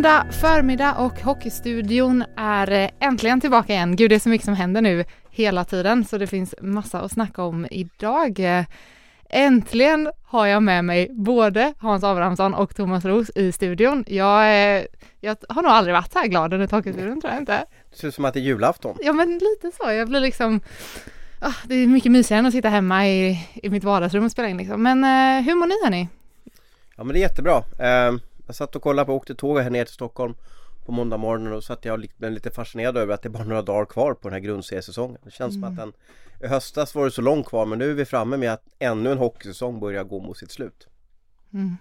Måndag förmiddag och Hockeystudion är eh, äntligen tillbaka igen. Gud, det är så mycket som händer nu hela tiden så det finns massa att snacka om idag. Äntligen har jag med mig både Hans Abrahamsson och Thomas Ros i studion. Jag, eh, jag har nog aldrig varit så här glad under Hockeystudion tror jag inte. Det ser ut som att det är julafton. Ja men lite så, jag blir liksom ah, Det är mycket mysigare än att sitta hemma i, i mitt vardagsrum och spela in liksom. Men eh, hur mår ni hörni? Ja men det är jättebra. Eh, jag satt och kollade på, åkte tåg här ner till Stockholm på måndag morgon och satt jag blev lite fascinerad över att det är bara några dagar kvar på den här grundseriesäsongen. Det känns mm. som att den i höstas var det så långt kvar men nu är vi framme med att ännu en hockeysäsong börjar gå mot sitt slut. Mm.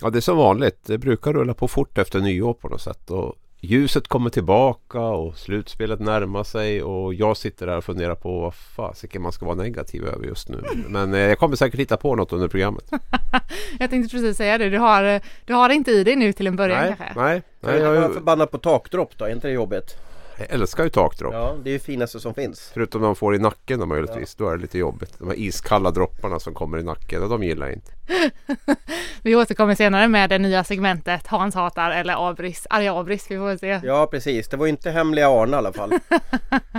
Ja det är som vanligt. Det brukar rulla på fort efter nyår på något sätt. Och ljuset kommer tillbaka och slutspelet närmar sig och jag sitter där och funderar på vad fasiken man ska vara negativ över just nu. Men eh, jag kommer säkert hitta på något under programmet. jag tänkte precis säga det. Du har, eh, du har det inte i dig nu till en början nej, kanske? Nej, nej. Jag är förbannad på takdropp då, är inte det jobbigt? Jag älskar ju takdropp. Ja, det är ju finaste som finns. Förutom de får i nacken då möjligtvis. Ja. Då är det lite jobbigt. De här iskalla dropparna som kommer i nacken, de gillar jag inte. vi återkommer senare med det nya segmentet Hans hatar eller Abris, arga Abris. Vi får se. Ja precis, det var ju inte hemliga Arne i alla fall.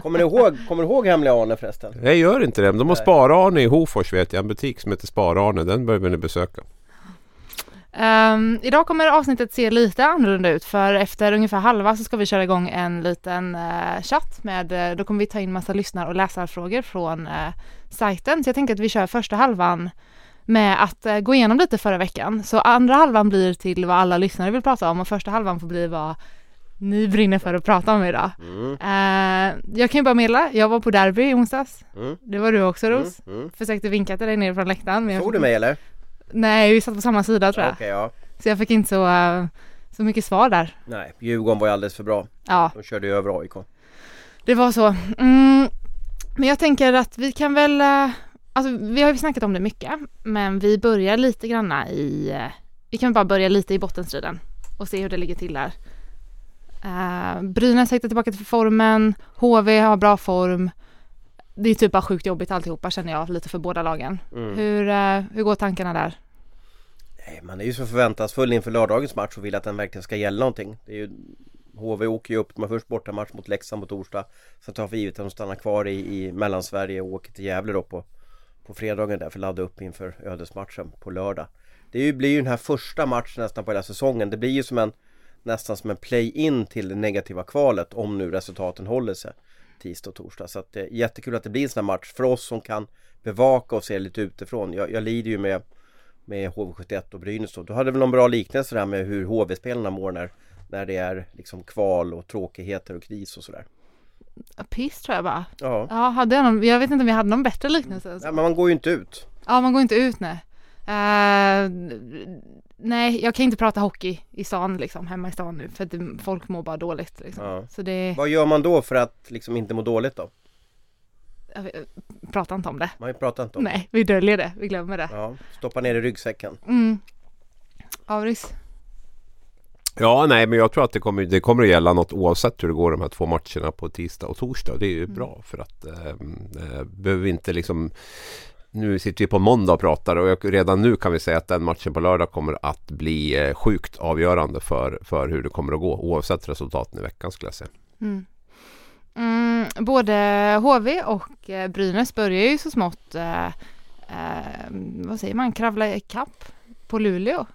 kommer, ni ihåg, kommer ni ihåg hemliga Arne förresten? Jag gör inte det. De har Spar-Arne i Hofors vet jag. En butik som heter Spar-Arne. Den bör ni besöka. Um, idag kommer avsnittet se lite annorlunda ut för efter ungefär halva så ska vi köra igång en liten uh, chatt med, uh, då kommer vi ta in massa lyssnar och läsarfrågor från uh, sajten. Så jag tänker att vi kör första halvan med att uh, gå igenom lite förra veckan. Så andra halvan blir till vad alla lyssnare vill prata om och första halvan får bli vad ni brinner för att prata om idag. Mm. jag kan ju bara meddela, jag var på derby i onsdags. Mm. Det var du också Ros. Mm. mm. Försökte vinka till dig nere från läktaren. Såg du mig eller? Nej, vi satt på samma sida tror jag. Okay, ja. Så jag fick inte så, uh, så mycket svar där. Nej, Djurgården var ju alldeles för bra. Ja. De körde ju över AIK. Det var så. Mm, men jag tänker att vi kan väl, uh, alltså vi har ju snackat om det mycket, men vi börjar lite granna i, uh, vi kan bara börja lite i bottenstriden och se hur det ligger till där. Uh, Brynäs hittar tillbaka till formen, HV har bra form. Det är typ bara sjukt jobbigt alltihopa känner jag lite för båda lagen. Mm. Hur, uh, hur går tankarna där? man är ju så förväntansfull inför lördagens match och vill att den verkligen ska gälla någonting. Det är ju, HV åker ju upp, de har först bortamatch mot Leksand på torsdag. Sen tar vi givet att de stannar kvar i, i Mellansverige och åker till Gävle då på, på fredagen där för att ladda upp inför ödesmatchen på lördag. Det ju, blir ju den här första matchen nästan på hela säsongen. Det blir ju som en nästan som en play-in till det negativa kvalet om nu resultaten håller sig tisdag och torsdag. Så att det är jättekul att det blir en sån här match för oss som kan bevaka och se lite utifrån. Jag, jag lider ju med med HV71 och Brynäs då. Du hade väl någon bra liknelse där med hur HV-spelarna mår när, när det är liksom kval och tråkigheter och kris och sådär. Piss tror jag bara. Ja. ja hade jag, någon, jag vet inte om jag hade någon bättre liknelse. Ja, men man går ju inte ut. Ja, man går inte ut nej. Uh, nej, jag kan inte prata hockey i stan liksom, hemma i stan nu för att folk mår bara dåligt liksom. Ja. Så det... Vad gör man då för att liksom inte må dåligt då? pratar inte om det. Man pratar inte om Nej, vi döljer det, vi glömmer det. Ja, stoppa ner i ryggsäcken. Mm. Auris? Ja, nej, men jag tror att det kommer, det kommer att gälla något oavsett hur det går de här två matcherna på tisdag och torsdag. Det är ju mm. bra för att ehm, eh, behöver vi inte liksom nu sitter vi på måndag och pratar och redan nu kan vi säga att den matchen på lördag kommer att bli eh, sjukt avgörande för, för hur det kommer att gå oavsett resultaten i veckan skulle jag säga. Mm. Mm, både HV och eh, Brynäs börjar ju så smått, eh, eh, vad säger man, kravla ikapp på Luleå.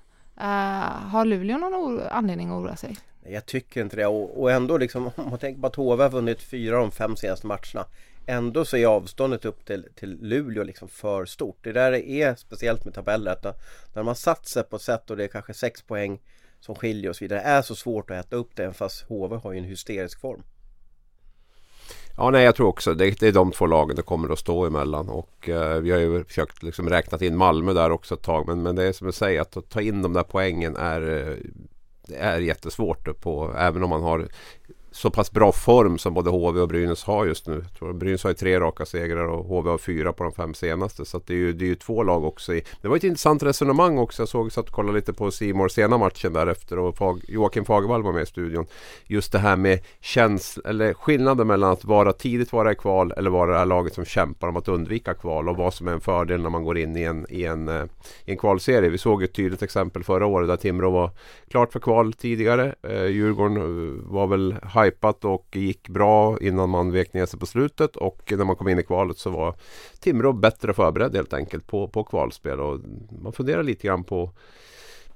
Eh, har Luleå någon anledning att oroa sig? Jag tycker inte det och, och ändå liksom om man tänker på att HV har vunnit fyra av de fem senaste matcherna. Ändå så är avståndet upp till, till Luleå liksom för stort. Det där är speciellt med tabeller att när man satt sig på ett sätt och det är kanske sex poäng som skiljer och så vidare. Det är så svårt att äta upp det fast HV har ju en hysterisk form. Ja, nej, jag tror också det, det är de två lagen det kommer att stå emellan. Och eh, vi har ju försökt liksom räknat in Malmö där också ett tag. Men, men det är som jag säger att, att ta in de där poängen är, eh, det är jättesvårt. På, även om man har så pass bra form som både HV och Brynäs har just nu. Jag tror Brynäs har ju tre raka segrar och HV har fyra på de fem senaste. Så det är, ju, det är ju två lag också. I. Det var ett intressant resonemang också. Jag såg så att kolla lite på Simor sena matchen därefter och Fag, Joakim Fagervall var med i studion. Just det här med käns eller skillnaden mellan att vara tidigt vara i kval eller vara det här laget som kämpar om att undvika kval och vad som är en fördel när man går in i en, i en, eh, i en kvalserie. Vi såg ett tydligt exempel förra året där Timrå var klart för kval tidigare. Eh, Djurgården eh, var väl hypat och gick bra innan man vek ner sig på slutet och när man kom in i kvalet så var Timrå bättre förberedd helt enkelt på, på kvalspel och man funderar lite grann på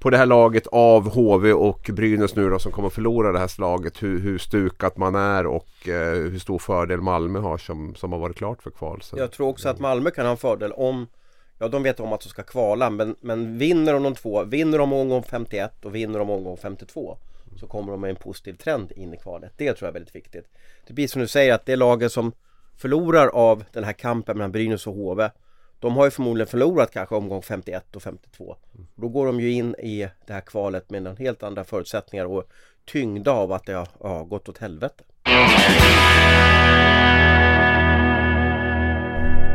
på det här laget av HV och Brynäs nu då som kommer att förlora det här slaget. Hur, hur stukat man är och eh, hur stor fördel Malmö har som, som har varit klart för kval. Så. Jag tror också att Malmö kan ha en fördel om Ja de vet om att de ska kvala men, men vinner de de två, vinner de omgång 51 och vinner de omgång 52 så kommer de med en positiv trend in i kvalet. Det tror jag är väldigt viktigt. Det blir som du säger att det laget som förlorar av den här kampen mellan Brynäs och HV de har ju förmodligen förlorat kanske omgång 51 och 52. Då går de ju in i det här kvalet med en helt andra förutsättningar och tyngda av att det har ja, gått åt helvete.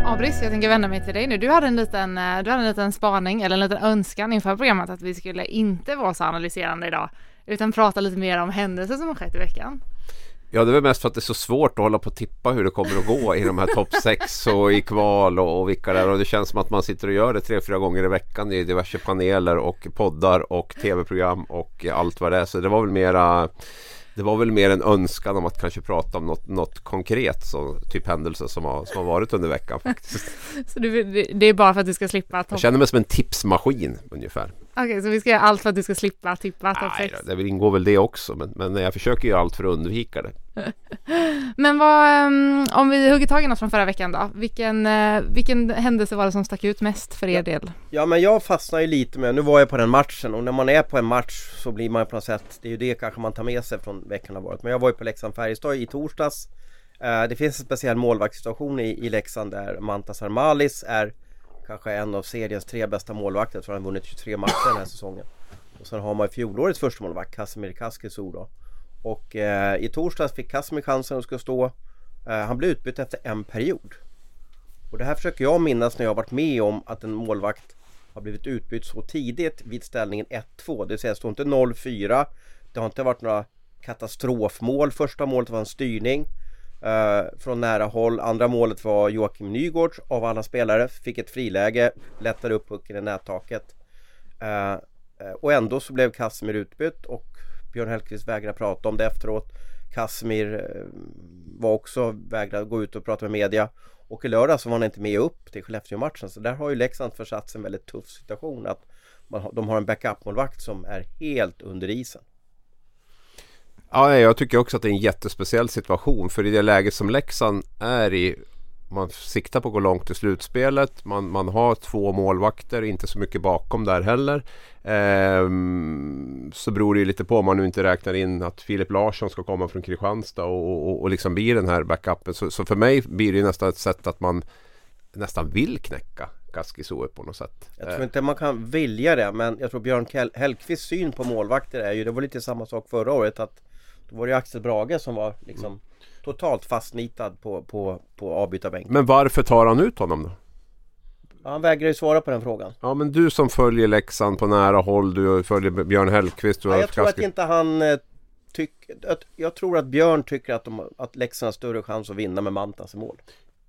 Abris, jag tänker vända mig till dig nu. Du hade en liten, eh, du hade en liten spaning eller en liten önskan inför programmet att vi skulle inte vara så analyserande idag utan prata lite mer om händelser som har skett i veckan. Ja det är väl mest för att det är så svårt att hålla på och tippa hur det kommer att gå i de här topp 6 och i kval och, och vilka det är. Och det känns som att man sitter och gör det tre, fyra gånger i veckan i diverse paneler och poddar och tv-program och allt vad det är. Så det var väl mera det var väl mer en önskan om att kanske prata om något, något konkret, så, typ händelse som har, som har varit under veckan faktiskt. så du, det är bara för att du ska slippa? Top... Jag känner mig som en tipsmaskin ungefär. Okej, okay, så vi ska göra allt för att du ska slippa tippa topp 6? Nej, det ingår väl det också, men, men jag försöker göra allt för att undvika det. men vad, um, om vi hugger tag i något från förra veckan då? Vilken, uh, vilken händelse var det som stack ut mest för er ja. del? Ja, men jag fastnar ju lite med, nu var jag på den matchen och när man är på en match så blir man på något sätt, det är ju det kanske man tar med sig från veckan har varit. Men jag var ju på Leksand-Färjestad i torsdags. Uh, det finns en speciell målvaktssituation i, i Leksand där Mantas Armalis är kanske en av seriens tre bästa målvakter. Jag tror han har vunnit 23 matcher den här säsongen. Och sen har man fjolårets första målvakt Kasimir Kaskisu då. Och eh, i torsdags fick Kasimir chansen att ska stå. Eh, han blev utbytt efter en period. Och det här försöker jag minnas när jag varit med om att en målvakt har blivit utbytt så tidigt vid ställningen 1-2. Det vill säga det står inte 0-4. Det har inte varit några katastrofmål. Första målet var en styrning eh, från nära håll. Andra målet var Joakim Nygårds av alla spelare. Fick ett friläge, lättade upp pucken i nättaket. Eh, eh och ändå så blev Kasimir utbytt och Björn Hellkvist vägrade prata om det efteråt. Kasimir eh, var också vägrade gå ut och prata med media. Och i lördag så var han inte med upp till Skellefteå-matchen. Så där har ju Leksand försatt en väldigt tuff situation. Att man, de har en backup-målvakt som är helt under isen. Ja, jag tycker också att det är en jättespeciell situation. För i det läget som Leksand är i man siktar på att gå långt i slutspelet. Man, man har två målvakter, inte så mycket bakom där heller. Ehm, så beror det ju lite på om man nu inte räknar in att Filip Larsson ska komma från Kristianstad och, och, och liksom bli den här backupen. Så, så, för mig blir det nästan ett sätt att man nästan vill knäcka Kaskisuo på något sätt. Jag tror inte man kan vilja det men jag tror Björn Hellkvists syn på målvakter är ju, det var lite samma sak förra året att då var det Axel Brage som var liksom mm. totalt fastnitad på, på, på avbytarbänken. Men varför tar han ut honom då? han vägrar ju svara på den frågan. Ja men du som följer Leksand på nära håll, du följer Björn Hellkvist. Du ja, jag tror ganska... att inte han eh, tycker... Jag tror att Björn tycker att, de, att Leksand har större chans att vinna med Mantas i mål.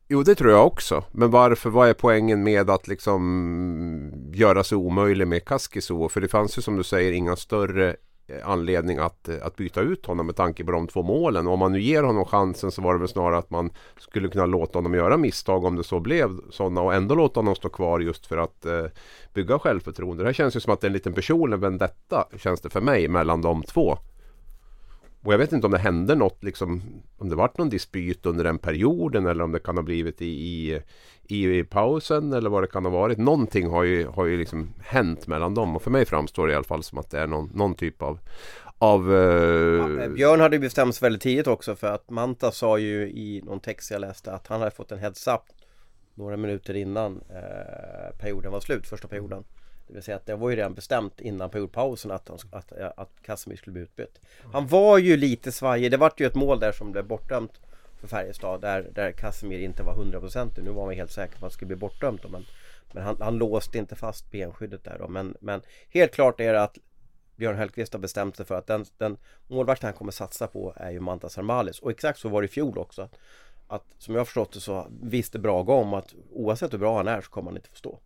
Jo det tror jag också. Men varför, vad är poängen med att liksom göra sig omöjlig med Kaskiso? För det fanns ju som du säger inga större Eh, anledning att, eh, att byta ut honom med tanke på de två målen. Och om man nu ger honom chansen så var det väl snarare att man skulle kunna låta honom göra misstag om det så blev sådana och ändå låta honom stå kvar just för att eh, bygga självförtroende. Det här känns ju som att det är en liten personlig vendetta känns det för mig mellan de två. Och jag vet inte om det hände något, liksom, om det vart någon dispyt under den perioden eller om det kan ha blivit i, i, i, pausen eller vad det kan ha varit. Någonting har ju, har ju liksom hänt mellan dem och för mig framstår det i alla fall som att det är någon, någon typ av av, uh... ja, eh, Björn hade bestämt sig väldigt tidigt också för att Manta sa ju i någon text jag läste att han hade fått en heads up några minuter innan eh, perioden var slut, första perioden. Det vill säga att det var ju redan bestämt innan periodpausen att, han, att, att Casemir skulle bli utbytt. Han var ju lite svajig. Det vart ju ett mål där som blev bortdömt för Färjestad där, där Casemir inte var 100% Nu var man helt säker på att han skulle bli bortdömt då, men, men han, han låste inte fast benskyddet där då. Men, men helt klart är det att Björn Hellkvist har bestämt sig för att den, den målvakten han kommer satsa på är ju Mantas Armalis och exakt så var det i fjol också. Att som jag har förstått det så visste Braga om att oavsett hur bra han är så kommer han inte få stå.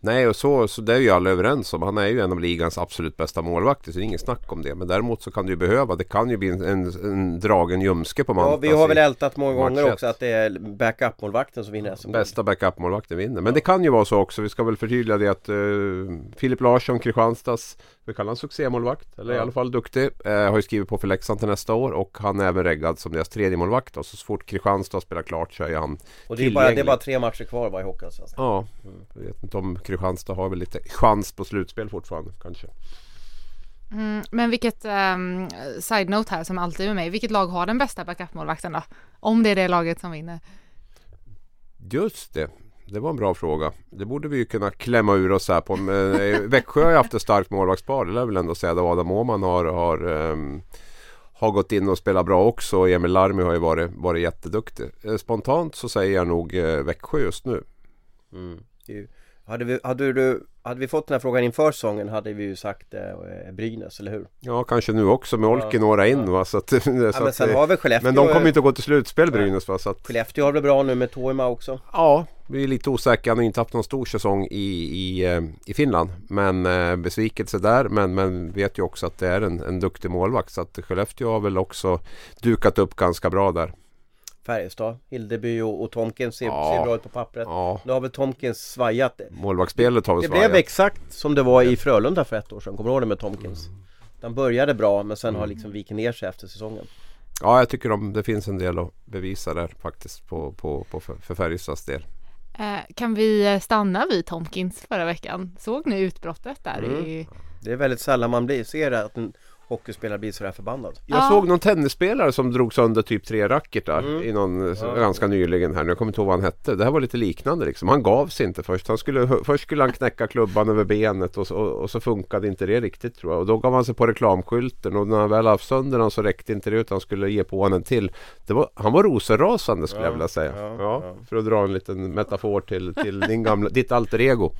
Nej, och så, så det är ju alla överens om. Han är ju en av ligans absolut bästa målvakter, så det är inget snack om det. Men däremot så kan du ju behöva, det kan ju bli en, en, en dragen ljumske på Mantas. Ja, vi har väl ältat många gånger också att det är backup-målvakten som vinner SM. Bästa backup-målvakten vinner. Men ja. det kan ju vara så också, vi ska väl förtydliga det att uh, Filip Larsson, Kristianstads vi kallar han succémålvakt, eller ja. i alla fall duktig. Eh, har ju skrivit på för Leksand till nästa år och han är även reggad som deras tredje målvakt och så, fort Kristianstad spelar klart så är han Och det är, bara, det är bara tre matcher kvar va, i Hockeyallsvenskan? Ja, mm. jag vet inte om Kristianstad har väl lite chans på slutspel fortfarande kanske. Mm, men vilket, um, side-note här som alltid är med mig, vilket lag har den bästa backup-målvakten då? Om det är det laget som vinner. Just det, det var en bra fråga. Det borde vi ju kunna klämma ur oss här på. Men, eh, Växjö har ju haft ett starkt målvaktspar. Det lär väl ändå säga att Adam Åhman har, har, um, har gått in och spelat bra också. Emil Larmi har ju varit, varit jätteduktig. Eh, spontant så säger jag nog eh, Växjö just nu. Mm. Hade vi, hade, du, hade vi fått den här frågan inför säsongen hade vi ju sagt eh, Brynäs, eller hur? Ja, kanske nu också med Olki ja, några in ja. va? Så att, så ja, men, sen har vi Skellefteå, men de kommer inte att gå till slutspel Brynäs va? Så att, Skellefteå har det bra nu med Toima också Ja, vi är lite osäkra. Han har inte haft någon stor säsong i, i, eh, i Finland. Men eh, besvikelse där. Men, men vet ju också att det är en, en duktig målvakt. Så att Skellefteå har väl också dukat upp ganska bra där. Färjestad, Hildeby och, och Tomkins ser, ja. ser bra ut på pappret. Ja. Nu har väl Tomkins svajat. Målvaktsspelet har väl Det svajat. blev exakt som det var i Frölunda för ett år sedan. Kommer du ihåg det med Tomkins? Mm. Den började bra men sen mm. har liksom vikit ner sig efter säsongen. Ja, jag tycker de, det finns en del att bevisa där faktiskt på, på, på för, för Färjestads del. Eh, kan vi stanna vid Tomkins förra veckan? Såg ni utbrottet där? Mm. I... Det är väldigt sällan man blir, ser det att en hockeyspelare blir sådär förbannad. Jag ja. såg någon tennisspelare som drog sönder typ tre racketar mm. i någon, ja. ganska nyligen här. Jag kommer inte ihåg vad han hette. Det här var lite liknande liksom. Han gav sig inte först. Han skulle, först skulle han knäcka klubban över benet och så, och, och, så funkade inte det riktigt tror jag. Och då gav han sig på reklamskylten och när han väl haft sönder den så räckte inte det utan han skulle ge på honom en till. Det var, han var rosenrasande skulle ja. jag vilja säga. Ja, För att dra en liten metafor till, till din gamla, ditt alter ego.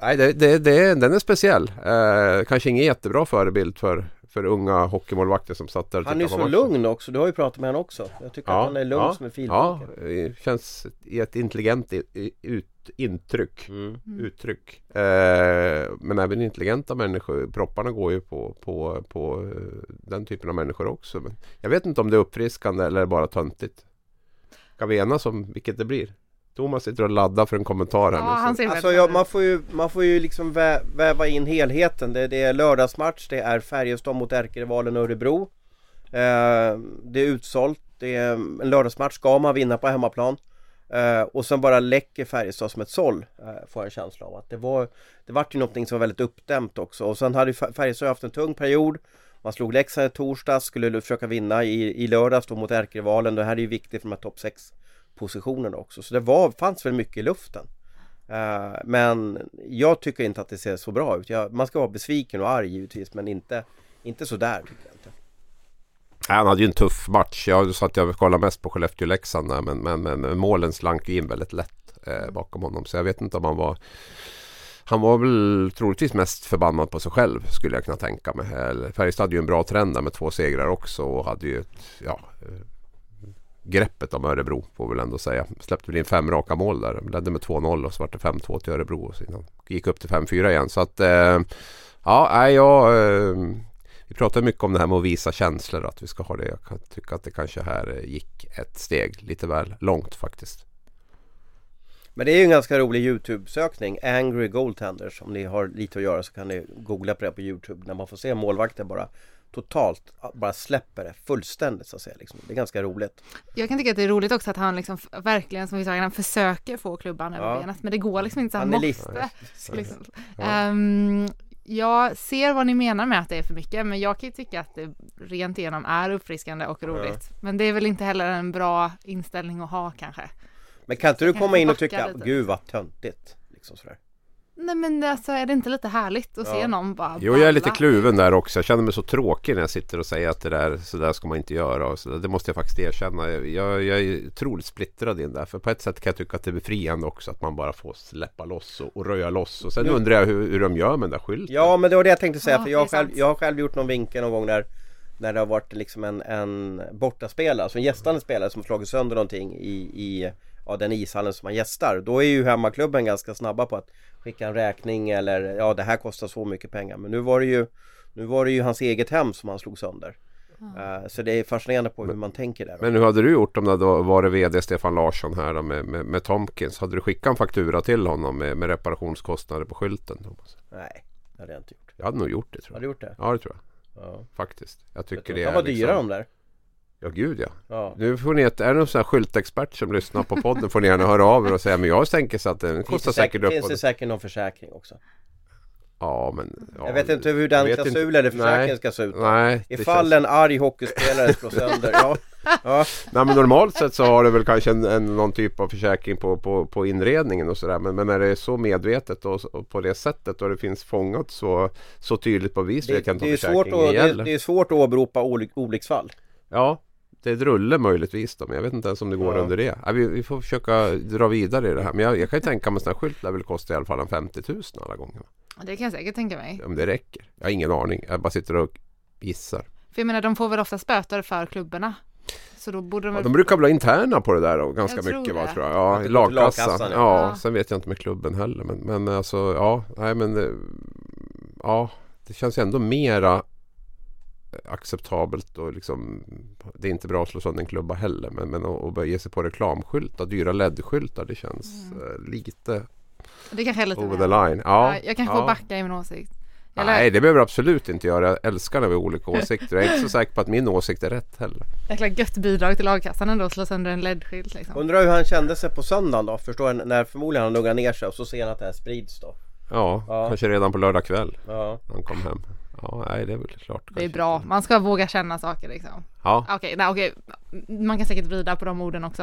Nej, det, det, det, den är speciell. Eh, kanske ingen jättebra förebild för, för unga hockeymålvakter som satt där och Han är så lugn också. Du har ju pratat med honom också. Jag tycker ja, att han är lugn ja, som en filbunke. Ja, känns i ett intelligent ut, intryck. Mm. mm. Uttryck. Eh, men även intelligenta människor. Propparna går ju på, på, på eh, den typen av människor också. Men jag vet inte om det är uppfriskande eller bara töntigt. Kan vi enas om vilket det blir? Thomas sitter och laddar för en kommentar här ja, nu. Alltså, ja, man, får ju, man får ju liksom vä väva in helheten. Det, det, är lördagsmatch, det är Färjestad mot ärkerivalen Örebro. Eh, det är utsålt, det är en lördagsmatch, ska man vinna på hemmaplan. Eh, och sen bara läcker Färjestad som ett såll, eh, får jag en känsla av. Att det var, det vart ju någonting som var väldigt uppdämt också. Och sen hade Färjestad haft en tung period. Man slog Leksand i torsdags, skulle försöka vinna i, i lördags då mot ärkerivalen. Det här är ju viktigt för de här topp 6 positionen också. Så det var, fanns väl mycket i luften. Uh, men jag tycker inte att det ser så bra ut. Jag, man ska vara besviken och arg givetvis men inte, inte sådär tycker jag inte. Han hade ju en tuff match. Jag satt jag kollade mest på Skellefteå-Leksand men, men, men, men, målen slank ju in väldigt lätt eh, bakom honom. Så jag vet inte om han var han var väl troligtvis mest förbannad på sig själv skulle jag kunna tänka mig. Färjestad hade ju en bra trend där med två segrar också och hade ju ett, ja, eh, greppet om Örebro får vi väl ändå säga. Släppte väl in fem raka mål där. Ledde med 2-0 och så var det 5-2 till Örebro och sedan gick upp till 5-4 igen. Så att eh, ja, jag eh, vi pratar mycket om det här med att visa känslor. Att vi ska ha det. Jag kan tycka att det kanske här eh, gick ett steg lite väl långt faktiskt. Men det är ju en ganska rolig Youtube-sökning Angry Goaltenders Om ni har lite att göra så kan ni googla på det på Youtube När man får se målvakter bara totalt bara släpper det fullständigt så att säga. Liksom. Det är ganska roligt. Jag kan tycka att det är roligt också att han liksom verkligen som vi sa han försöker få klubban över ja. benet men det går liksom inte så han, han måste. Liksom. Ja. Um, jag ser vad ni menar med att det är för mycket men jag kan ju tycka att det rent igenom är uppfriskande och roligt. Ja. Men det är väl inte heller en bra inställning att ha kanske. Men kan inte du komma in och tycka, lite. gud vad töntigt? Liksom sådär. Nej men alltså är det inte lite härligt att Ja. se någon bara Jo, jag är lite kluven där också. Jag känner mig så tråkig när jag sitter och säger att det där, så där ska man inte göra. Och så där. Det måste jag faktiskt erkänna. Jag, jag är otroligt splittrad i den där. För på ett sätt kan jag tycka att det är befriande också att man bara får släppa loss och, och röja loss. Och sen Nu- undrar jag hur, hur de gör med den där skylten. Ja men det var det jag tänkte säga Ja, för jag själv, jag har själv gjort någon vinkel någon gång när När det har varit liksom en, en bortaspelare, alltså en gästande spelare som har slagit sönder någonting i, i ja, den ishallen som man gästar Då är ju hemmaklubben ganska snabba på att skicka en räkning eller ja det här kostar så mycket pengar Men nu var det ju Nu var det ju hans eget hem som han slog sönder Eh, Så det är fascinerande på hur man tänker där Men hur hade du gjort om det hade varit VD Stefan Larsson här då med, med, med Tomkins? Hade du skickat en faktura till honom med, med reparationskostnader på skylten? Thomas? Nej, det hade jag inte gjort Jag hade nog gjort det tror Har jag. du gjort det? Ja det tror jag Ja faktiskt. Jag Jag tycker tror det de är var dyra liksom... de där Ja gud ja. Ja. Nu får ni ett, är det någon sån här skyltexpert som lyssnar på podden får ni gärna höra av er och säga men jag tänker så att den kostar säkert, säkert finns det uppåt. säkert någon försäkring också? Ja men ja, jag vet inte hur den klausulen eller försäkringen ska se ut Nej, Ifall känns... en arg hockeyspelare slår sönder, ja, ja. Nej men normalt sett så har det väl kanske en, en, någon typ av försäkring på, på, på inredningen och sådär men, men när det är så medvetet och, och på det sättet och det finns fångat så, så tydligt på vis Det, vet jag inte det, är svårt att, det, det är svårt att åberopa oly- olycksfall. Ja, det är ett rulle möjligtvis då, men jag vet inte ens om det går Ja. under det. Ja, vi, vi får försöka dra vidare i det här. Men jag, jag kan ju tänka mig att en sån här skylt lär väl kosta i alla fall en 50 000 alla gånger. Det kan jag säkert tänka mig. Om det räcker. Jag har ingen aning. Jag bara sitter och gissar. För jag menar de får väl ofta böter för klubbarna. Så då borde de Ja, de brukar väl ha interna på det där då, ganska Jag mycket va, tror jag. Ja, till lagkassan. lagkassan, ja. ja. sen vet jag inte med klubben heller. Men, men alltså, ja, nej men det, ja, det känns ju ändå mera acceptabelt och liksom det är inte bra att slå sönder en klubba heller men, men att, att börja ge sig på reklamskyltar, dyra LED-skyltar det känns Mm. eh, lite Det kanske är lite over the line. Ja, Ja, jag kanske ja. får backa i min åsikt. Eller, Nej det behöver du absolut inte göra. Jag älskar när vi har olika åsikter. Jag är inte så säker på att min åsikt är rätt heller. Jäkla gött bidrag till lagkassan ändå att slå sönder en LED-skylt liksom. Undrar hur han kände sig på söndagen då? Förstår jag, när förmodligen han lugnar ner sig och så ser han att det här sprids då Ja, Ja. kanske redan på lördag kväll Ja, när han kom hem. Ja, nej det är väl klart. Det är bra, man ska våga känna saker liksom. Ja, Okej, nej okej. Man kan säkert vrida på de orden också.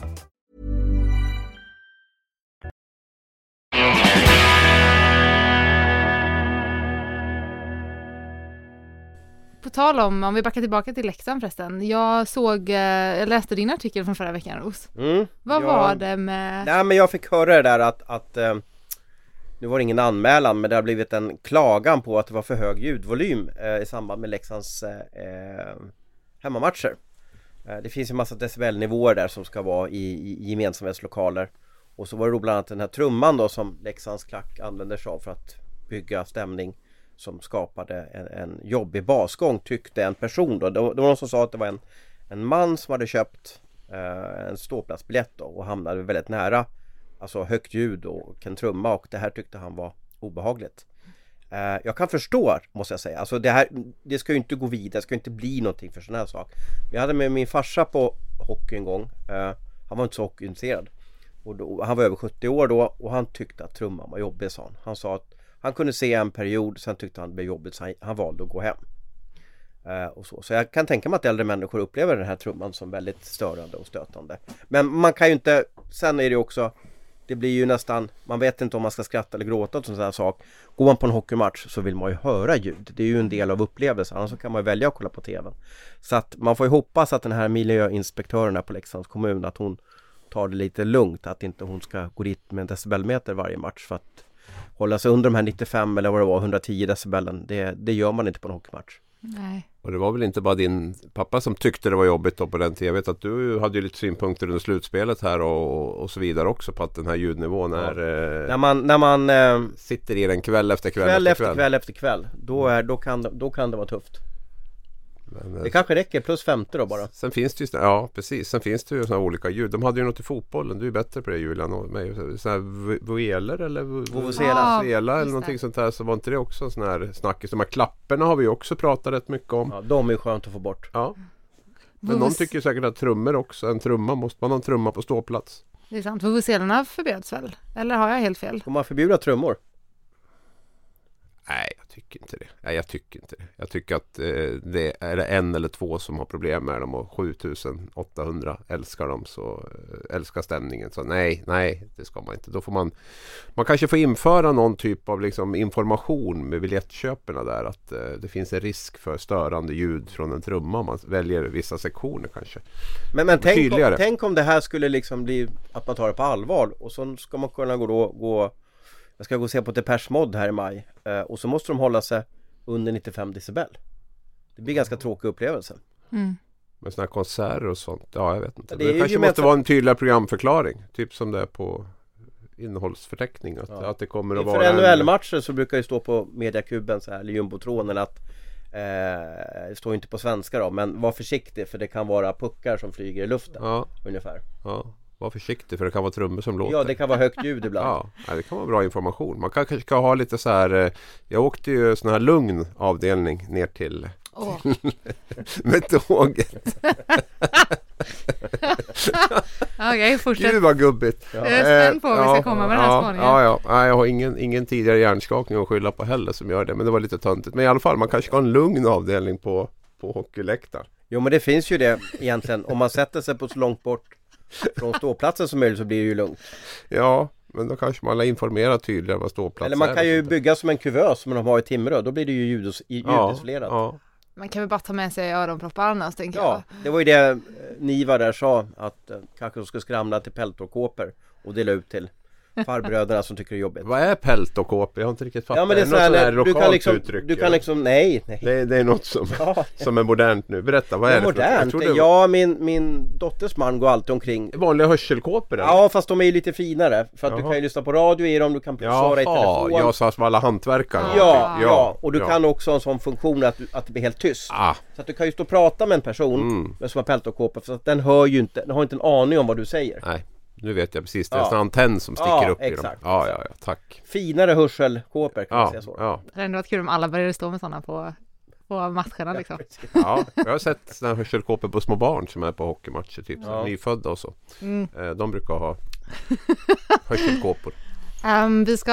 På tal om, om vi backar tillbaka till Leksand förresten. Jag såg, eh, jag läste din artikel från förra veckan Ros. mm. Vad Ja. var det med... Nej men jag fick höra det där att, att eh, Nu var det ingen anmälan men det har blivit en klagan på att det var för hög ljudvolym eh, i samband med Leksands eh, eh, hemmamatcher Det finns ju massa decibelnivåer där som ska vara i, i gemensamhetslokaler Och så var det då bland annat den här trumman då som Leksands klack använder sig av för att bygga stämning som skapade en, en jobbig basgång tyckte en person då. Det var, det var någon som sa att det var en, en man som hade köpt eh, en ståplatsbiljett då och hamnade väldigt nära Alltså högt ljud och en trumma och det här tyckte han var obehagligt. Eh, Jag kan förstå måste jag säga. Alltså det här Det ska ju inte gå vidare, det ska inte bli någonting för sån här sak. Men Jag hade med min farsa på hockey en gång eh, Han var inte så hockeyintresserad. Och då, Han var över 70 år då och han tyckte att trumman var jobbig sa han. Han sa att han kunde se en period, sen tyckte han det blev jobbigt så han, han valde att gå hem Eh, och så. så jag kan tänka mig att äldre människor upplever den här trumman som väldigt störande och stötande. Men man kan ju inte, sen är det också Det blir ju nästan, man vet inte om man ska skratta eller gråta åt en sån här sak. Går man på en hockeymatch så vill man ju höra ljud. Det är ju en del av upplevelsen, annars så kan man ju välja att kolla på TVn. Så att man får ju hoppas att den här miljöinspektören här på Leksands kommun, att hon tar det lite lugnt, att inte hon ska gå dit med en decibelmeter varje match för att hålla sig under de här 95 eller vad det var, 110 decibelen. Det, det gör man inte på en hockeymatch. Nej. och det var väl inte bara din pappa som tyckte det var jobbigt då på den tiden. Jag vet att du hade ju lite synpunkter under slutspelet här och, och så vidare också på att den här ljudnivån är eh, När man, när man eh, sitter i den kväll efter kväll, kväll efter efter kväll efter kväll, då, är, då, kan, då kan det vara tufft. Men, eh, Det kanske räcker, plus 50 då bara. Sen finns det ju, ja precis, sen finns det ju sådana olika ljud. De hade ju något i fotbollen, du är bättre på det Julian och mig. Sådana här voeler eller Vuvuzela. Eller någonting sånt där. Så var inte det också en sån här snackis. De här klapporna har vi ju också pratat rätt mycket om. Ja, de är skönt att få bort. Ja. Men någon tycker säkert att trummor också, en trumma, måste man ha en trumma på ståplats? Det är sant, vuvuzelerna förbjöds väl? Eller har jag helt fel? Får man förbjuda trummor? Nej, jag tycker inte det. Nej, jag tycker inte det. Jag tycker att eh, det är det en eller två som har problem med dem och 7800 älskar dem så eh, älskar stämningen. Så nej, nej, det ska man inte. Då får man Man kanske får införa någon typ av liksom information med biljettköperna där att eh, det finns en risk för störande ljud från en trumma om man väljer vissa sektioner kanske. Men, men tänk, om, tänk om det här skulle liksom bli att man tar det på allvar och så ska man kunna gå då, gå Jag ska gå och se på Depeche Mode här i maj eh, och så måste de hålla sig under 95 decibel Det blir ganska tråkig upplevelse Mm. Med sådana här konserter och sånt. Ja, jag vet inte. Det Det, kanske måste vara en tydligare programförklaring. Typ som det är på innehållsförteckning. Att, Ja. att det kommer att Inför vara en- NHL-matcher så brukar det stå på mediakuben så här, eller jumbotronen att eh, Det står inte på svenska då men var försiktig för det kan vara puckar som flyger i luften Ja, ungefär ja. Var försiktig för det kan vara trummor som låter. Ja det kan vara högt ljud ibland Ja, ja, det kan vara bra information. Man kan, kanske ska ha lite så här eh, Jag åkte ju sån här lugn avdelning ner till Åh, med tåget. Okej, fortsätt. Gud vad gubbigt. Jag är spänd på vad vi ska komma med den här ja, spaningen. ja, ja. Nej, jag har ingen, ingen tidigare hjärnskakning att skylla på heller som gör det. Men det var lite töntigt. Men i alla fall, man kanske ska ha en lugn avdelning på, på hockeyläktaren. Jo men det finns ju det egentligen om man sätter sig på så långt bort från ståplatsen som möjligt så blir det ju lugnt Ja, men då kanske man lär informera tydligare vad ståplats Eller man är kan ju där. bygga som en kuvös som de har i Timrå, då blir det ju i- ja, ljudisolerat ja. Man kan väl bara ta med sig öronproppar annars tänker Ja, det var ju det eh, Niva där sa att eh, kanske de skulle skramla till peltorkåpor och dela ut till farbröderna som tycker det är jobbigt Vad är pält och kåpor? Jag har inte riktigt fattat. Ja men det är något sån här, sånt du kan liksom, uttryck, du kan eller? liksom, nej, nej det, det är något som, Ja, som är modernt nu. Berätta, vad det är är det? modernt. var Ja, min, min dotters man går alltid omkring Vanliga hörselkåpor eller? Ja fast de är ju lite finare för att du Jaha. kan ju lyssna på radio i dem, du kan svara i telefon jag sa som alla hantverkare. Ja, ja, och du ja. kan också ha en sån funktion att, du- att det blir helt tyst Ah, Så att du kan ju stå och prata med en person Mm. som har peltorkåpa för att den hör ju inte, den har inte en aning om vad du säger nej. Nu vet jag precis. Det är Ja. en antenn som sticker Ja, upp i dem. exakt, Ja, ja, ja. Tack. Finare hörselkåpor kan man Ja, säga så ja. Det hade ändå varit kul om alla började stå med sådana på, på matcherna liksom. ja. Jag har sett här hörselkåpor på små barn som är på hockeymatcher. Typ Ja. nyfödda och så. Mm. Eh, De brukar ha hörselkåpor. Ehm, vi ska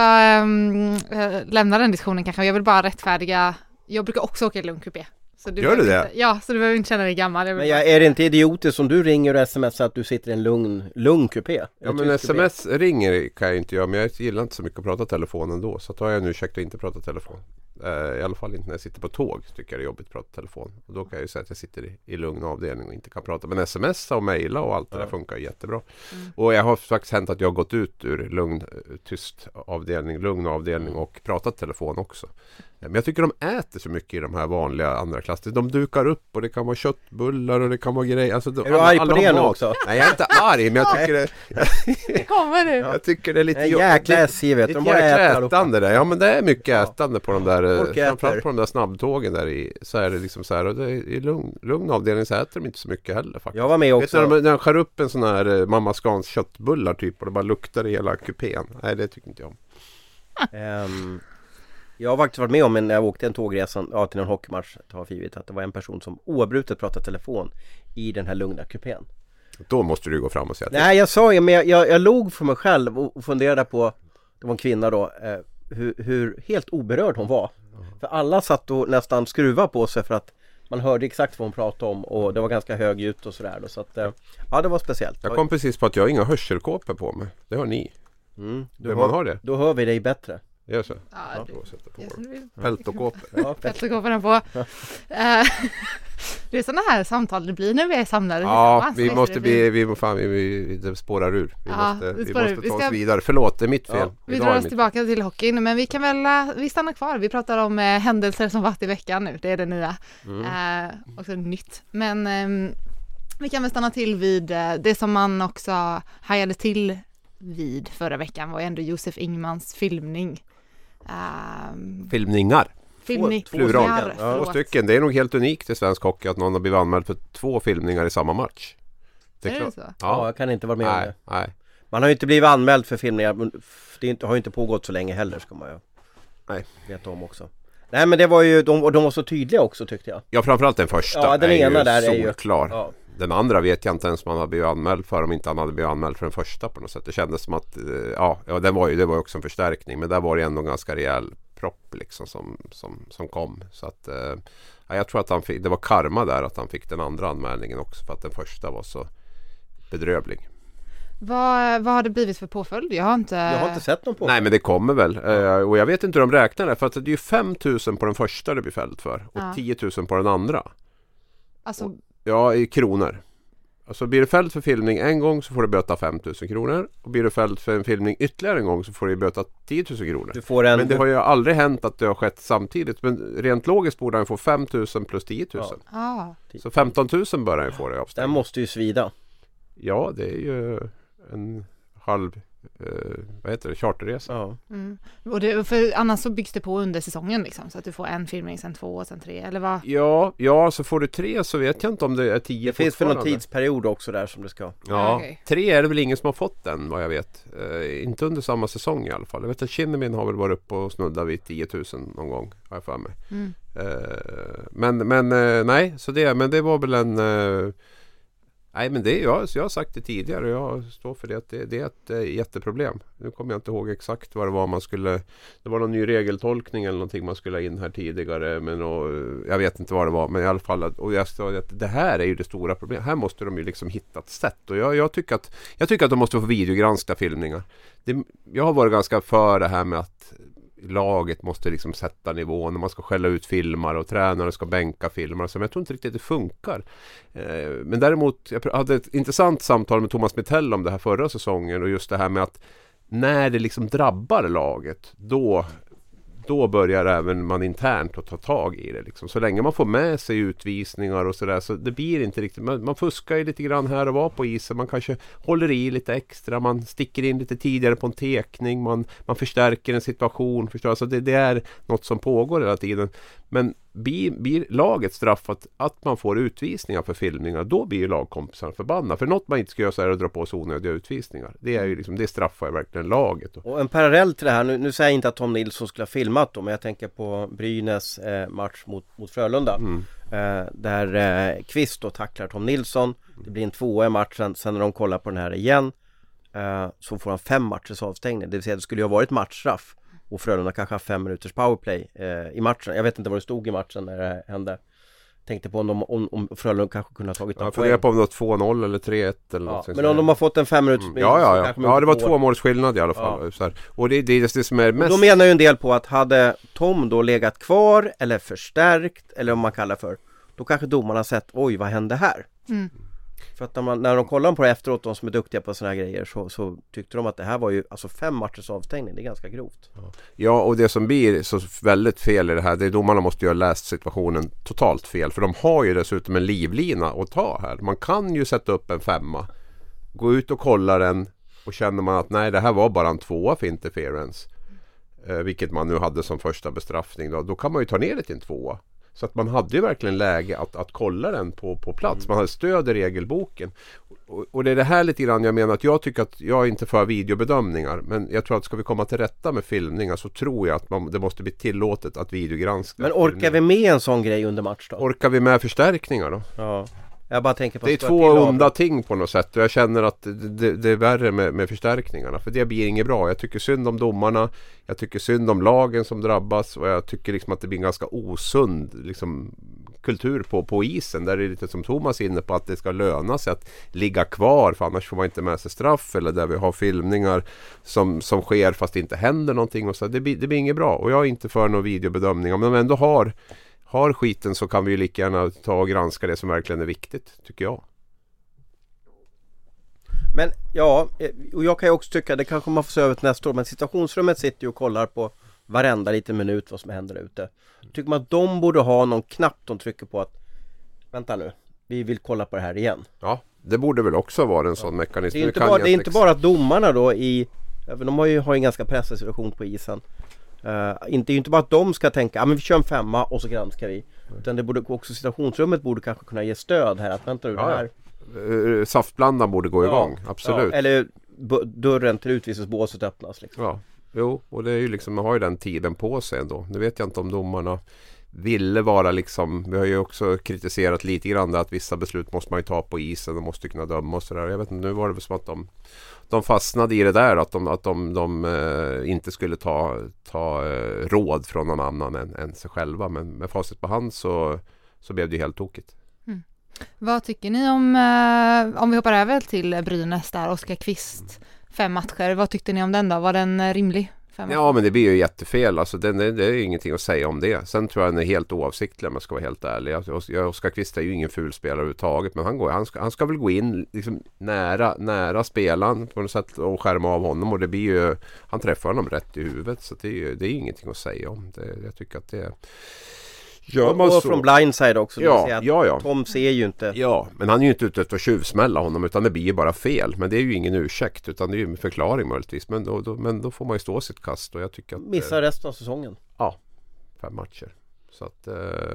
eh, lämna den diskussionen kanske. Jag vill bara rättfärdiga. Jag brukar också åka i lugn kupé. Så Gör du det? Inte, ja, så du behöver inte känna dig gammal. Jag Men jag, är det inte idiotiskt som du ringer och smsar att du sitter i en lugn, lugn kupé? Ja men kupé? sms ringer kan jag inte göra men jag gillar inte så mycket att prata telefon ändå. Så då har jag nu ursäkt att inte prata telefon. Eh, I alla fall inte när jag sitter på tåg tycker jag det är jobbigt att prata telefon. Och då kan jag ju säga att jag sitter i, i lugn avdelning och inte kan prata. Men sms och mejla och allt det där funkar jättebra. Och jag har faktiskt hänt att jag har gått ut ur lugn, eh, tyst avdelning, lugn avdelning och pratat telefon också. Men jag tycker de äter så mycket i de här vanliga andra klasser. De dukar upp och det kan vara köttbullar och det kan vara grejer. Alltså, de- Är du arg på det nu också? Nej jag är inte arg men jag tycker det, Det kommer nu! jag tycker det är lite jäkla SJ vet Ett de bara äter ätande där. Ja men det är mycket ätande på de där eh. Framförallt på de där snabbtågen där i Så är det liksom så här och det är, i lugn, lugn avdelning så äter de inte så mycket heller faktiskt. Jag var med Vet du när också de, när de skär upp en sån här eh, Mamma Scans köttbullar typ och det bara luktar i hela kupén. Nej det tycker inte jag om. Ehm, Jag har faktiskt varit med om en, när jag åkte en tågresa ja, till en hockeymatch, tar för givet att det var en person som oavbrutet pratade telefon i den här lugna kupén. Då måste du gå fram och säga till. Nej jag sa ju, men jag, jag, jag log för mig själv och, funderade på, det var en kvinna då, eh, hur, hur helt oberörd hon var. För alla satt och nästan skruvade på sig för att man hörde exakt vad hon pratade om och det var ganska högljutt och sådär så att eh, Ja det var speciellt. Jag kom precis på att jag har inga hörselkåpor på mig. Det har ni. mm, Hur man har det? Då hör vi dig bättre. Gör så? Ja, det- Då sätter på jag dem. som vill. Peltokåpor. Ja, Petterkåporna på. Eh, det är sådana här samtal det blir när vi är samlade Ja, vi måste fint? vi, fan, vi, vi, det spårar ur. Vi Ja, måste, vi spårar ur. måste Vi ta ska- oss vidare. Förlåt, det är mitt fel. Ja, Vi drar oss tillbaka till hockeyn men vi kan väl, eh, vi stannar kvar. Vi pratar om eh, händelser som varit i veckan nu. Det är det nya. Mm. Eh, också nytt. Men ehm, vi kan väl stanna till vid eh, det som man också hajade till vid förra veckan var ju ändå Josef Ingmans filmning. Ehm, Filmningar. Filmning. två Plural. Ja. Två stycken. Det är nog helt unikt i svensk hockey att någon har blivit anmäld för två filmningar i samma match. Är det klart. så? Ja, Ja. jag kan inte vara med om Nej, det. nej. Man har ju inte blivit anmäld för filmningar, det är inte, har ju inte pågått så länge heller ska man ju Nej. veta om också. Nej men det var ju, de, de var så tydliga också tyckte jag. Ja framförallt den första Ja, den är ena ju där är ju- solklar. Ja. Den andra vet jag inte ens om han har blivit anmäld för om inte han hade blivit anmäld för den första på något sätt. Det kändes som att, eh, ja, ja den var ju, det var ju också en förstärkning men där var det ändå en ganska rejäl propp liksom som, som, som kom. Så att, eh, ja, jag tror att han fick, det var karma där att han fick den andra anmälningen också för att den första var så bedrövlig. Vad, vad har det blivit för påföljd? Jag har inte... Jag har inte sett någon på Nej men det kommer väl. Eh, och jag vet inte hur de räknar det. För att det är ju 5000 på den första du blir fälld för. Och Ja. 10 000 på den andra. Alltså, Ja, i kronor. Alltså blir du fälld för filmning en gång så får du böta 5000 kronor. Och blir du fälld för en filmning ytterligare en gång så får du böta 10 000 kronor. Du får en... Men det har ju aldrig hänt att det har skett samtidigt. Men rent logiskt borde han få 5000 plus 10 000. ah. Så 15 000 bör han ju få det i Den avstängning. måste ju svida. Ja, det är ju en halv, eh, vad heter det, charterresa. Ja. Mm. Och det, för annars så byggs det på under säsongen liksom, så att du får en filmning, sen två, sen tre, eller vad? Ja, ja, så får du tre så vet jag inte om det är tio Det finns väl någon tidsperiod också där som det ska. Ja, Okej. tre är det väl ingen som har fått än vad jag vet. Eh, inte under samma säsong i alla fall. Jag vet att Kinnamin har väl varit uppe och snuddat vid 10 000 någon gång. Har jag för mig. Mm. Eh, men men eh, nej, så det, men det var väl en... Nej men det är jag, jag har sagt det tidigare och jag står för det. Att det, det är ett eh, jätteproblem. Nu kommer jag inte ihåg exakt vad det var man skulle... Det var någon ny regeltolkning eller någonting man skulle ha in här tidigare. Men och, eh, jag vet inte vad det var. Men i alla fall. Och jag sa att det här är ju det stora problemet. Här måste de ju liksom hitta ett sätt. Och jag, jag, tycker, att, jag tycker att de måste få videogranska filmningar. Det, jag har varit ganska för det här med att laget måste liksom sätta nivån och man ska skälla ut filmare och tränare ska bänka filmare. Så men jag tror inte riktigt det funkar. Eh, men däremot, jag hade ett intressant samtal med Thomas Mittell om det här förra säsongen och just det här med att när det liksom drabbar laget då då börjar även man internt att ta tag i det. Liksom. Så länge man får med sig utvisningar och sådär så det blir inte riktigt. Man, man fuskar ju lite grann här och var på isen. Man kanske håller i lite extra. Man sticker in lite tidigare på en tekning. Man, man förstärker en situation. Förstår? Alltså det, det är något som pågår hela tiden. Men blir, blir laget straffat att man får utvisningar för filmningar då blir ju lagkompisarna förbannade. För något man inte ska göra så är att dra på sig onödiga utvisningar. Det, är ju liksom, det straffar ju verkligen laget. Och en parallell till det här, nu, nu säger jag inte att Tom Nilsson skulle ha filmat då, men jag tänker på Brynäs eh, match mot, mot Frölunda. Mm. Eh, där eh, Kvist då tacklar Tom Nilsson. Det blir en tvåa i matchen, sen när de kollar på den här igen eh, så får han fem matchers avstängning. Det vill säga det skulle ju ha varit matchstraff. Och Frölunda kanske har fem minuters powerplay eh, i matchen. Jag vet inte vad det stod i matchen när det hände. Tänkte på om, de, om, om Frölunda kanske kunde ha tagit Jag poäng. funderar på om det var 2-0 eller 3-1 eller Ja, något sånt men om de har fått en fem minuters Mm. Ja, ja, ja. ja, det var två måls skillnad i alla fall. Så här. Och det, det är det som är Och mest... Då menar ju en del på att hade Tom då legat kvar eller förstärkt eller vad man kallar för Då kanske domarna sett oj vad hände här? Mm. För att när, man, när de kollade på det efteråt, de som är duktiga på sådana här grejer så, så tyckte de att det här var ju alltså fem matchers avstängning, det är ganska grovt Ja, och det som blir så väldigt fel i det här, det är domarna måste ju ha läst situationen totalt fel. För de har ju dessutom en livlina att ta här. Man kan ju sätta upp en femma, gå ut och kolla den och känner man att nej, det här var bara en tvåa för interference. Eh, vilket man nu hade som första bestraffning då. Då kan man ju ta ner det till en tvåa. Så att man hade ju verkligen läge att, att kolla den på, på plats. Man hade stöd i regelboken. Och, och det är det här lite grann jag menar att jag tycker att jag är inte för videobedömningar. Men jag tror att ska vi komma till rätta med filmningar så tror jag att man, det måste bli tillåtet att videogranska. Men orkar vi med en sån grej under match då? Orkar vi med förstärkningar då? Ja Jag bara tänker på Det är två onda ting på något sätt jag känner att det, det, är värre med, med förstärkningarna för det blir inget bra. Jag tycker synd om domarna, jag tycker synd om lagen som drabbas och jag tycker liksom att det blir en ganska osund liksom, kultur på, på isen där det är lite som Thomas är inne på att det ska löna sig att ligga kvar för annars får man inte med sig straff eller där vi har filmningar som, som sker fast det inte händer någonting och så. Det blir, det blir inget bra och jag är inte för några videobedömningar men om de ändå har har skiten så kan vi ju lika gärna ta och granska det som verkligen är viktigt, tycker jag. Men ja, eh, och jag kan ju också tycka, det kanske man får se över till nästa år, men situationsrummet sitter ju och kollar på varenda liten minut vad som händer där ute. Tycker man att de borde ha någon knapp de trycker på att Vänta nu, vi vill kolla på det här igen. Ja, det borde väl också vara en sån mekanism. Det är inte bara, det är inte bara att domarna då i, för de har ju har en ganska pressad situation på isen. Uh, inte, inte bara att de ska tänka, ja ah, men vi kör en femma och så granskar vi. Utan det borde också situationsrummet borde kanske kunna ge stöd här. Att vänta nu, ja, det här. Uh, saftblandaren borde gå igång, ja, absolut. Ja, eller dörren till utvisningsbåset öppnas. Liksom. Ja, jo, och det är ju liksom, man har ju den tiden på sig ändå. Nu vet jag inte om domarna ville vara liksom, vi har ju också kritiserat lite grann att vissa beslut måste man ju ta på isen och måste kunna döma och sådär. Jag vet inte, nu var det väl som att de, de fastnade i det där att de, att de, de eh, inte skulle ta, ta eh, råd från någon annan än, än sig själva. Men med facit på hand så, så blev det ju helt tokigt. Mm. Vad tycker ni om, eh, om vi hoppar över till Brynäs där, Oskar Kvist, fem matcher. Vad tyckte ni om den då? Var den rimlig? Ja men det blir ju jättefel. Alltså, det, det, är ingenting att säga om det. Sen tror jag den är helt oavsiktlig om jag ska vara helt ärlig. Alltså, Oskar Kvist är ju ingen ful spelare överhuvudtaget. Men han, går, han, ska, han ska väl gå in liksom, nära, nära spelaren på något sätt och skärma av honom. Och det blir ju, han träffar honom rätt i huvudet. Så det är, det är ingenting att säga om. Det, jag tycker att det Gör man och, och så... från blindside också. Ja, ja, ja. Tom ser ju inte. Ja, men han är ju inte ute efter att tjuvsmälla honom utan det blir ju bara fel. Men det är ju ingen ursäkt utan det är ju en förklaring möjligtvis. Men då, då, men då får man ju stå sitt kast och jag tycker att... Missar resten av säsongen. Ja, fem matcher. Så att, eh,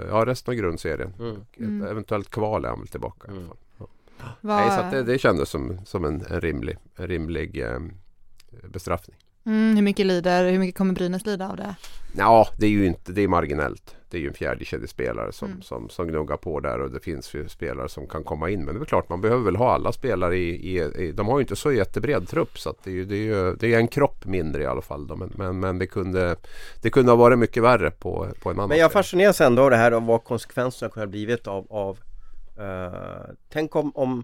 ja resten av grundserien. Mm. Mm. Eventuellt kval är han väl tillbaka mm. i alla fall. Ja. Nej, så att det, det kändes som, som en, en rimlig, en rimlig eh, bestraffning. Mm, hur mycket lider, hur mycket kommer Brynäs lida av det? Ja, det är ju inte, det är marginellt. Det är ju en fjärdekedjespelare som, mm. som, som gnuggar på där och det finns ju spelare som kan komma in. Men det är klart, man behöver väl ha alla spelare i, i, i de har ju inte så jättebred trupp så att det är ju, det är ju det är en kropp mindre i alla fall. Då. Men, men, men det, kunde, det kunde ha varit mycket värre på, på en annan Men jag fascineras ändå av det här och vad konsekvenserna kunde ha blivit av, av uh, Tänk om, om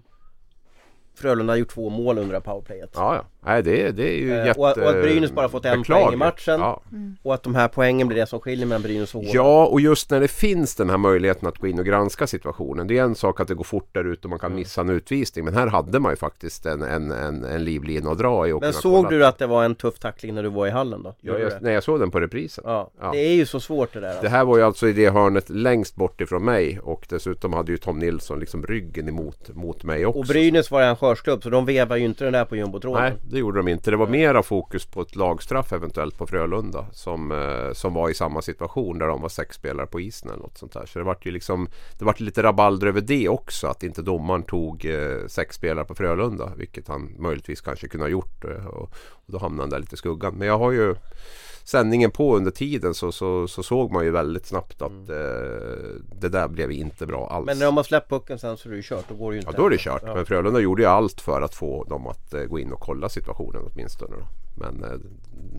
Frölunda har gjort två mål under powerplayet. Ja, ja. Nej, det, det är ju eh, jätte... Och, och att Brynäs bara fått en poäng i matchen. Ja. Mm. Och att de här poängen blir det som skiljer mellan Brynäs och HV. Ja, och just när det finns den här möjligheten att gå in och granska situationen. Det är en sak att det går fort där ute och man kan mm. missa en utvisning. Men här hade man ju faktiskt en, en, en, en livlina att dra i. Och men såg kolla. du att det var en tuff tackling när du var i hallen då? Ja, jag, nej, jag såg den på reprisen. Ja. ja. Det är ju så svårt det där. Alltså. Det här var ju alltså i det hörnet längst bort ifrån mig. Och dessutom hade ju Tom Nilsson liksom ryggen emot mot mig också. Och Brynäs var en arrangörsklubb så de vevar ju inte den där på jumbotråden. Nej, det gjorde de inte. Det var mera fokus på ett lagstraff eventuellt på Frölunda som, eh, som var i samma situation där de var sex spelare på isen eller något sånt där. Så det vart ju liksom Det vart lite rabalder över det också att inte domaren tog eh, sex spelare på Frölunda vilket han möjligtvis kanske kunde ha gjort eh, och, och då hamnade han där lite i skuggan. Men jag har ju sändningen på under tiden så, så, så såg man ju väldigt snabbt att mm. eh, det där blev inte bra alls. Men när de har släppt pucken sen så är det ju kört, då går det ju inte. Ja då är det kört. Ja. Men Frölunda gjorde ju allt för att få dem att eh, gå in och kolla situationen åtminstone. Då. Men eh,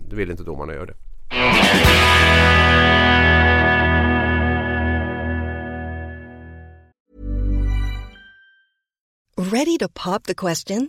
det vill inte domarna göra det. Ready to pop the question?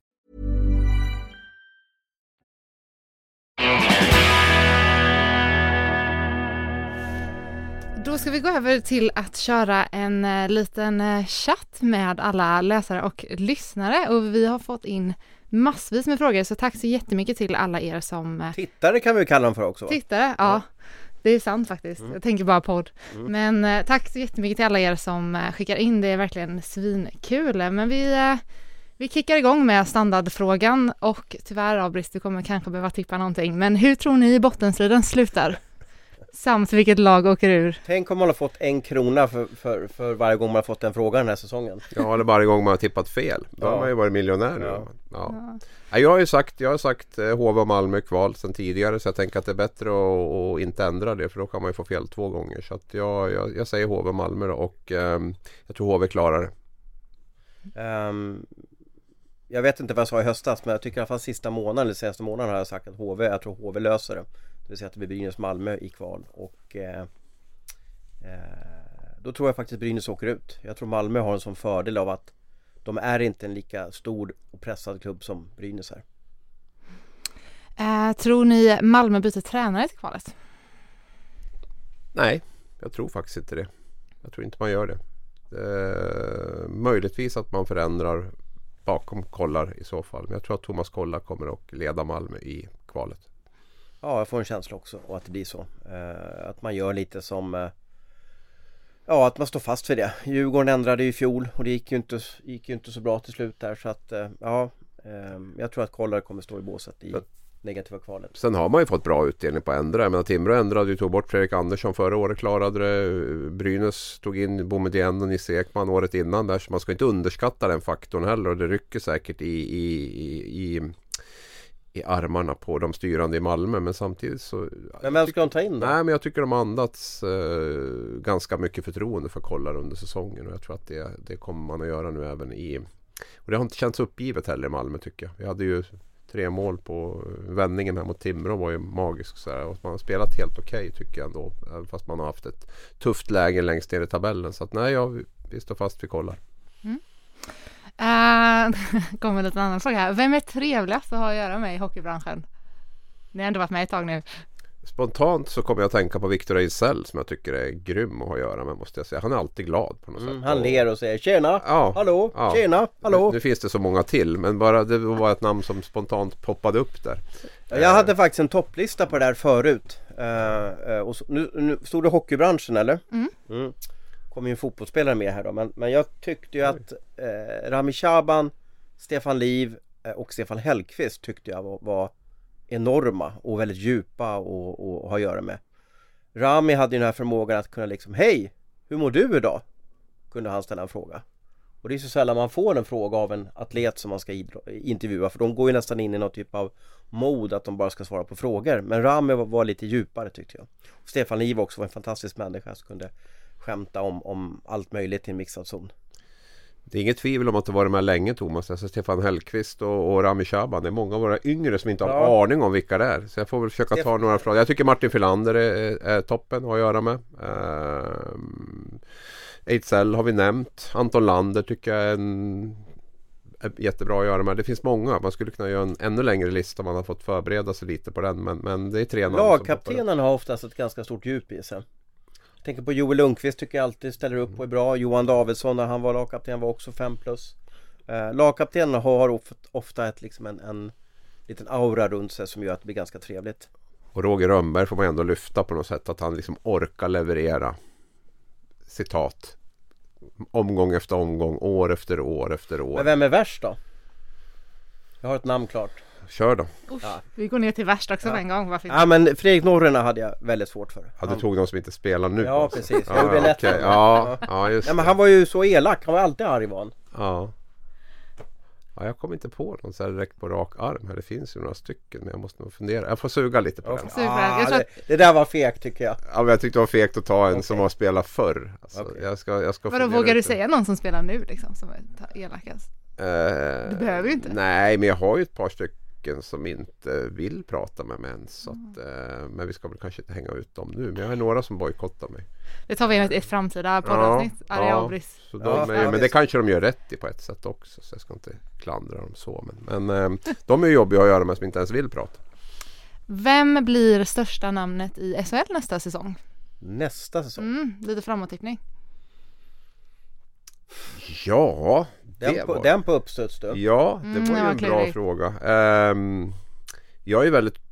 Då ska vi gå över till att köra en uh, liten uh, chatt med alla läsare och lyssnare och vi har fått in massvis med frågor så tack så jättemycket till alla er som eh, Tittare kan vi kalla dem för också va? Tittare, ja. ja. Det är sant faktiskt. Mm. Jag tänker bara podd. Mm. Men eh, tack så jättemycket till alla er som eh, skickar in. Det är verkligen svinkul. Men vi, eh, vi kickar igång med standardfrågan och tyvärr Abris, du kommer kanske behöva tippa någonting. Men hur tror ni bottenstriden slutar? Samt vilket lag åker ur? Tänk om man har fått en krona för, för, för varje gång man har fått en fråga den här säsongen. Ja, eller varje gång man har tippat fel. Då ja. har man ju varit miljonär nu. Ja. Ja. ja. Jag har ju sagt, jag har sagt HV och Malmö kval sedan tidigare så jag tänker att det är bättre att, att inte ändra det för då kan man ju få fel två gånger. Så att jag, jag, jag säger HV och Malmö då och um, jag tror HV klarar det. Um, jag vet inte vad jag sa i höstas men jag tycker i alla fall sista månaden eller senaste månaden har jag sagt att HV, jag tror HV löser det. Det vill säga att det blir Brynäs-Malmö i kval och eh, eh, Då tror jag faktiskt Brynäs åker ut. Jag tror Malmö har en sån fördel av att De är inte en lika stor och pressad klubb som Brynäs är. Eh, tror ni Malmö byter tränare till kvalet? Nej, Jag tror faktiskt inte det. Jag tror inte man gör det. Eh, möjligtvis att man förändrar bakom Kollar i så fall. Men jag tror att Thomas Kollar kommer att leda Malmö i kvalet. Ja, jag får en känsla också och att det blir så. Eh, att man gör lite som eh, Ja, att man står fast för det. Djurgården ändrade i fjol och det gick ju inte, gick ju inte så bra till slut där så att eh, ja eh, Jag tror att Kollare kommer stå i båset i negativa kvalet. Sen har man ju fått bra utdelning på att ändra. Jag menar Timrå ändrade ju, tog bort Fredrik Andersson förra året, klarade det. Brynäs tog in Boumedienne och Nisse Ekman året innan där. Så man ska inte underskatta den faktorn heller och det rycker säkert i, i, i, i i armarna på de styrande i Malmö men samtidigt så Men vem ska de ta in då? Nej men jag tycker de har andats eh, ganska mycket förtroende för Kollar under säsongen och jag tror att det, det kommer man att göra nu även i Och det har inte känts uppgivet heller i Malmö tycker jag. Vi hade ju tre mål på vändningen här mot Timrå var ju magisk så här, och man har spelat helt okej okay, tycker jag ändå. Även fast man har haft ett tufft läge längst ner i tabellen så att nej, ja, vi står fast vid Kollar. Mm. Uh, kommer en liten annan fråga här. Vem är trevligast att ha att göra med i hockeybranschen? Ni har ändå varit med ett tag nu. Spontant så kommer jag att tänka på Victor Ejsell som jag tycker är grym att ha att göra med måste jag säga. Han är alltid glad på något mm, sätt. Han ler och säger tjena, ja, hallå, ja. tjena, hallå. Nu, nu, finns det så många till men bara det var ett namn som spontant poppade upp där. Jag hade faktiskt en topplista på det där förut. Uh, uh, och så, nu, nu stod det hockeybranschen eller? Mm. Mm kommer ju en fotbollsspelare med här då men, men jag tyckte ju att eh, Rami Shaban, Stefan Liv eh, och Stefan Hellqvist tyckte jag var, var enorma och väldigt djupa och, och, och ha att göra med. Rami hade ju den här förmågan att kunna liksom Hej! Hur mår du idag? Kunde han ställa en fråga. Och det är så sällan man får en fråga av en atlet som man ska intervjua för de går ju nästan in i någon typ av mode att de bara ska svara på frågor. Men Rami var, var lite djupare tyckte jag. Stefan Liv också var en fantastisk människa som kunde skämta om, om allt möjligt i en mixad zon. Det är inget tvivel om att det varit med länge Thomas. Alltså Stefan Hellqvist och, och Rami Shaban. Det är många av våra yngre som inte har ja. aning om vilka det är. Så jag får väl försöka Stefan... ta några frågor. Jag tycker Martin Filander är, är toppen att göra med. Uh, Ejdsell har vi nämnt. Anton Lander tycker jag är en är jättebra att göra med. Det finns många. Man skulle kunna göra en ännu längre lista om man har fått förbereda sig lite på den. Men, men det är tre namn Lagkaptenen har oftast ett ganska stort djup i sig. Tänker på Joel Lundqvist tycker jag alltid ställer upp och är bra. Johan Davidsson när han var lagkapten var också 5 plus. Eh, lagkaptenerna har ofta ett, liksom en, en liten aura runt sig som gör att det blir ganska trevligt. Och Roger Rönnberg får man ändå lyfta på något sätt att han liksom orkar leverera citat omgång efter omgång, år efter år efter år. Men vem är värst då? Jag har ett namn klart. Kör då. Usch, ja. Vi går ner till värst också ja. en gång. Varför Ja men Fredrik Norrena hade jag väldigt svårt för. Ja du tog de som inte spelar nu? Ja alltså. precis, jag gjorde det lätt okay. ja, ja, just ja, men han var ju så elak, han var alltid arg var han. Ja. Ja, jag kommer inte på någon så här direkt på rak arm här. Det finns ju några stycken men jag måste nog fundera. Jag får suga lite på den. Ah, det, det, där var fegt tycker jag. Ja, men jag tyckte det var fegt att ta en okay. som har spelat förr. Alltså, okay. jag ska, jag ska Vadå, vågar du säga någon som spelar nu liksom? Som är elakast? Uh, du behöver ju inte. Nej, men jag har ju ett par stycken stycken som inte vill prata med män. Så att, eh, men vi ska väl kanske inte hänga ut dem nu. Men jag har några som bojkottar mig. Det tar vi i ett framtida poddavsnitt. Ja, ja, så de ja, men det kanske de gör rätt i på ett sätt också. Så jag ska inte klandra dem så. Men, men eh, de är jobbiga att göra med som inte ens vill prata. Vem blir största namnet i SHL nästa säsong? Nästa säsong? Mm, lite framåttippning. Ja, den på, var... den på uppstuds du. Ja, det mm, var ju en bra fråga. Um, jag är väldigt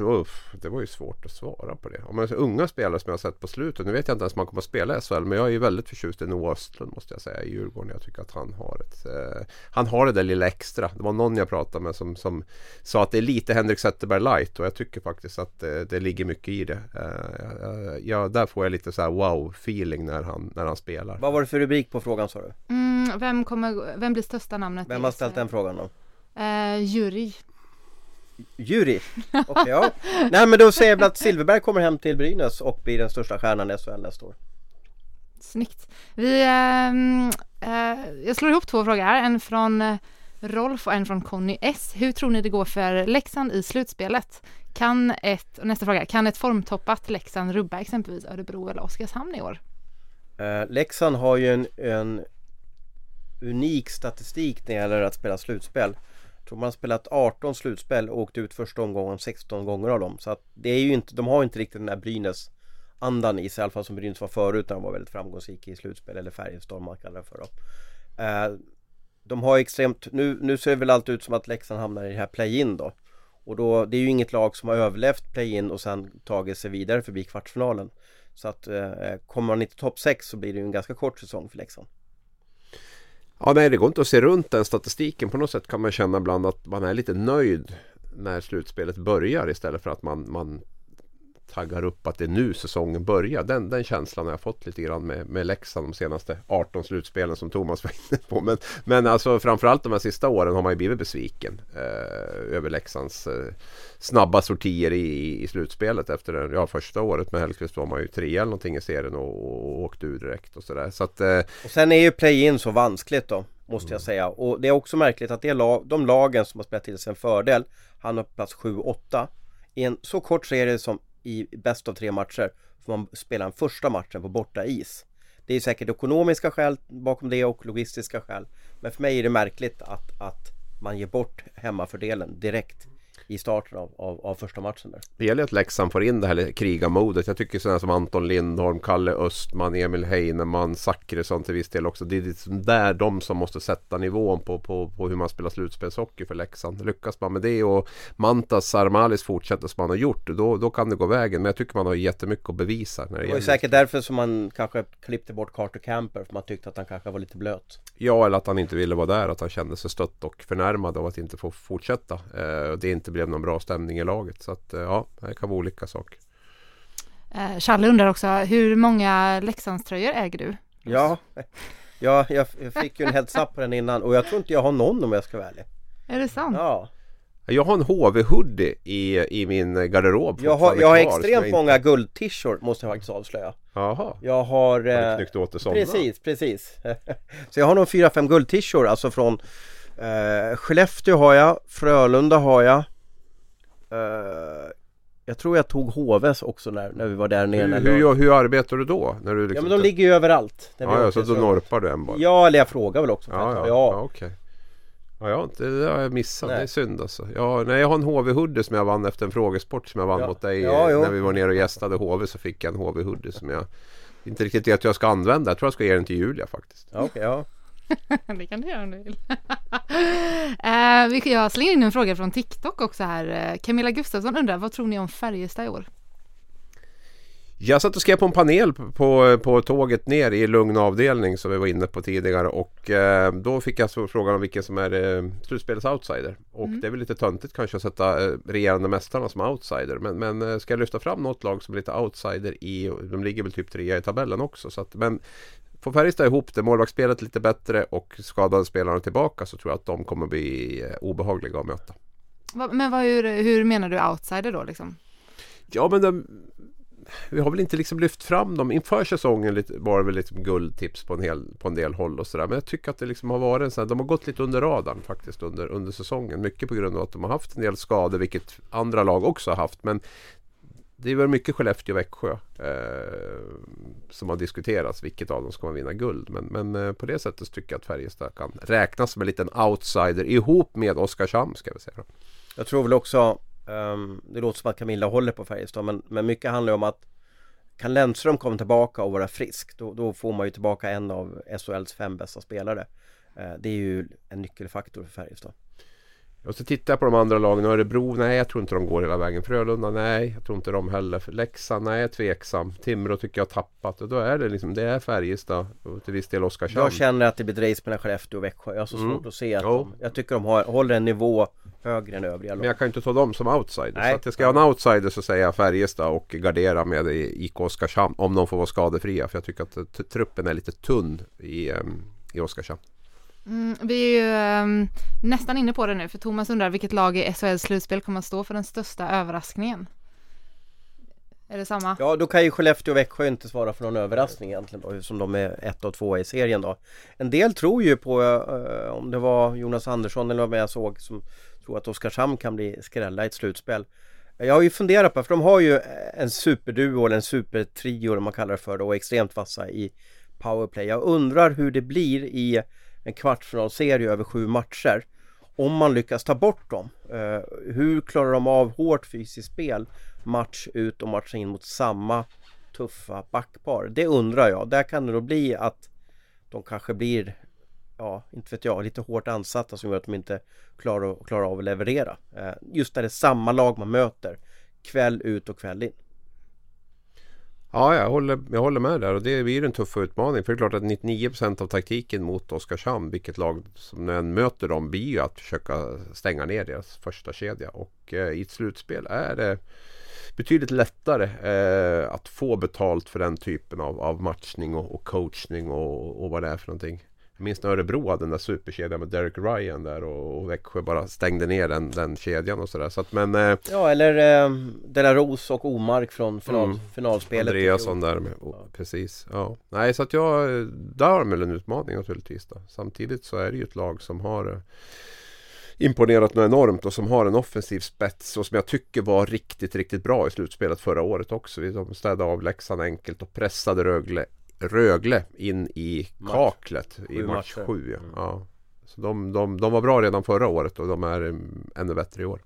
Uff, det var ju svårt att svara på det. Om man unga spelare som jag har sett på slutet. Nu vet jag inte ens om man kommer att spela i SHL. Men jag är väldigt förtjust i Noah Östlund måste jag säga i Djurgården. Jag tycker att han har ett eh, Han har det där lilla extra. Det var någon jag pratade med som, som sa att det är lite Henrik Zetterberg light. Och jag tycker faktiskt att eh, det ligger mycket i det. Eh, ja, där får jag lite så här wow feeling när han, när han spelar. Vad var det för rubrik på frågan sa du? Mm, vem, kommer, vem blir största namnet? Vem har ställt den frågan då? Eh, jury. Jury? Okay, ja. Nej men då säger jag att Silverberg kommer hem till Brynäs och blir den största stjärnan i SHL nästa år. Snyggt. Vi, äh, äh, jag slår ihop två frågor här, en från eh, Rolf och en från Conny S. Hur tror ni det går för Leksand i slutspelet? Kan ett, nästa fråga, kan ett formtoppat Leksand rubba exempelvis Örebro eller Oskarshamn i år? Eh, Leksand har ju en, en unik statistik när det gäller att spela slutspel tror man har spelat 18 slutspel och åkt ut första omgången 16 gånger av dem. Så att det är ju inte, de har inte riktigt den där Brynäs andan i sig, i alla fall som Brynäs var förut när de var väldigt framgångsrika i slutspel eller Färjestad man kallar det för då. Eh, de har extremt, nu, nu ser det väl allt ut som att Leksand hamnar i det här play-in då. Och då, det är ju inget lag som har överlevt play-in och sen tagit sig vidare förbi kvartsfinalen. Så att eh, kommer man inte topp 6 så blir det ju en ganska kort säsong för Leksand. Ja, nej, det går inte att se runt den statistiken. På något sätt kan man känna ibland att man är lite nöjd när slutspelet börjar istället för att man, man taggar upp att det är nu säsongen börjar. Den, den känslan har jag fått lite grann med, med Leksand de senaste 18 slutspelen som Thomas var inne på. Men, men alltså framförallt de här sista åren har man ju blivit besviken eh, över Leksands eh, snabba sortier i, i slutspelet. Efter det ja, första året med Hellkvist var man ju tre eller någonting i serien och, och, åkte ur direkt och sådär. Så att, eh, och sen är ju play-in så vanskligt då. Måste jag säga. Och det är också märkligt att det lag, de lagen som har spelat till sig en fördel Han har plats 7-8 I en så kort serie som i bäst av tre matcher får man spela den första matchen på borta is. Det är säkert ekonomiska skäl bakom det och logistiska skäl. Men för mig är det märkligt att, att man ger bort hemmafördelen direkt i starten av, av, av, första matchen där. Det gäller att Leksand får in det här krigarmodet. Jag tycker sådana som Anton Lindholm, Kalle Östman, Emil Heinemann, Zackrisson till viss del också. Det är liksom där de som måste sätta nivån på, på, på hur man spelar slutspelshockey för Leksand. Lyckas man med det och Mantas Sarmalis fortsätter som man har gjort, då, då kan det gå vägen. Men jag tycker man har jättemycket att bevisa. När det, det var ju säkert därför som man kanske klippte bort Carter Camper, för man tyckte att han kanske var lite blöt. Ja, eller att han inte ville vara där, att han kände sig stött och förnärmad av att inte få fortsätta. Eh, det inte blev någon bra stämning i laget. Så att eh, ja, det kan vara olika saker. Eh, Charlie undrar också, hur många Leksandströjor äger du? Ja, ja jag, jag fick ju en heads up på den innan och jag tror inte jag har någon om jag ska vara ärlig. Är det sant? Ja. Jag har en HV-hoodie i, i min garderob Jag har, jag har extremt många inte... guldtishor måste jag faktiskt avslöja Jaha Jag har... Har du knyckt åt det? Precis, precis Så jag har nog 4-5 guldtishor alltså från eh, Skellefteå har jag, Frölunda har jag Uh, jag tror jag tog HVs också när, när vi var där nere Hur, hur, hur arbetar du då? När du liksom ja men de ligger ju överallt Ja, ja så då norpar du en bara? Ja eller jag frågar väl också Ja, ja, ja. ja okej Ja, jag har inte, det har jag missat. Nej. Det är synd alltså. Ja, nej, jag har en HV-hoodie som jag vann efter en frågesport som jag vann ja. mot dig. Ja, när vi var nere och gästade HV så fick jag en HV-hoodie som jag inte riktigt vet att jag ska använda. Jag tror jag ska ge den till Julia faktiskt. Ja, okay, ja. det kan du göra om du vill. uh, jag slänger in en fråga från TikTok också här. Uh, Camilla Gustafsson undrar, vad tror ni om Färjestad i år? Jag satt och skrev på en panel på, på tåget ner i lugn avdelning som vi var inne på tidigare och eh, då fick jag frågan om vilken som är eh, slutspelets outsider. Och mm. det är väl lite töntigt kanske att sätta eh, regerande mästarna som outsider. Men, men eh, ska jag lyfta fram något lag som är lite outsider i, de ligger väl typ trea i tabellen också. Så att, men Får Färjestad ihop det, målvaktsspelet lite bättre och skadade spelarna tillbaka så tror jag att de kommer bli eh, obehagliga att möta. Men vad, hur, hur menar du outsider då liksom? Ja men de, vi har väl inte liksom lyft fram dem. Inför säsongen lite, var det väl lite guldtips på en, hel, på en del håll och sådär. Men jag tycker att det liksom har varit en sån här, de har gått lite under radarn faktiskt under, under säsongen. Mycket på grund av att de har haft en del skador, vilket andra lag också har haft. Men det är väl mycket Skellefteå och Växjö eh, som har diskuterats vilket av dem ska man vinna guld. Men, men eh, på det sättet tycker jag att Färjestad kan räknas som en liten outsider ihop med Oskarshamn ska vi säga. Jag tror väl också um, Det låter som att Camilla håller på Färjestad men, men mycket handlar om att Kan Lennström komma tillbaka och vara frisk då, då får man ju tillbaka en av SHLs fem bästa spelare. Eh, det är ju en nyckelfaktor för Färjestad. Och så tittar jag på de andra lagen. Örebro, nej jag tror inte de går hela vägen. Frölunda, nej jag tror inte de heller. Leksand, nej jag är tveksam. Timrå tycker jag har tappat. Och då är det liksom, det är Färjestad och till viss del Oskarshamn. Jag känner att det blir race mellan Skellefteå och Växjö. Jag har så mm. svårt att se att de, Jag tycker de har, håller en nivå högre än övriga lag. Men jag kan inte ta dem som outsider. Nej. Så att jag ska ha en outsider så säger jag Färjestad och gardera med IK Oskarshamn. Om de får vara skadefria. För jag tycker att truppen är lite tunn i, um, i Oskarshamn. Mm, vi är ju um, nästan inne på det nu, för Thomas undrar vilket lag i SHLs slutspel kommer att stå för den största överraskningen? Är det samma? Ja, då kan ju Skellefteå och Växjö inte svara för någon överraskning egentligen då, som de är ett och två i serien då. En del tror ju på, uh, om det var Jonas Andersson eller vad jag såg, som tror att Oskarshamn kan bli skrälla i ett slutspel. Jag har ju funderat på, för de har ju en superduo eller en supertrio, om man kallar det för, då, och extremt vassa i powerplay. Jag undrar hur det blir i en kvartsfinalserie över sju matcher. Om man lyckas ta bort dem, eh, hur klarar de av hårt fysiskt spel match ut och match in mot samma tuffa backpar. Det undrar jag. Där kan det då bli att de kanske blir, ja, inte vet jag, lite hårt ansatta som gör att de inte klarar, klarar av att leverera. Eh, just när det är samma lag man möter, kväll ut och kväll in. Ja, jag håller, jag håller med där och det blir en tuff utmaning. För det är klart att 99% av taktiken mot Oskarshamn, vilket lag som än möter dem, blir ju att försöka stänga ner deras första kedja. Och eh, i ett slutspel är det betydligt lättare eh, att få betalt för den typen av, av matchning och, och coachning och, och vad det är för någonting. Jag minns när Örebro hade den där superkedjan med Derek Ryan där och, och Växjö bara stängde ner den, den kedjan och sådär. Så att, men, eh, Ja, eller eh, Delaros och Omark från final, Mm. finalspelet. Andreasson där med, och, Precis, ja. Nej, så att jag, där har de väl en utmaning naturligtvis då. Samtidigt så är det ju ett lag som har eh, imponerat något enormt och som har en offensiv spets och som jag tycker var riktigt, riktigt bra i slutspelet förra året också. De städade av Leksand enkelt och pressade Rögle, Rögle in i Match. kaklet i Sju match matcher. sju. Ja. Mm. Ja. Så de, de, de var bra redan förra året och de är mm, ännu bättre i år.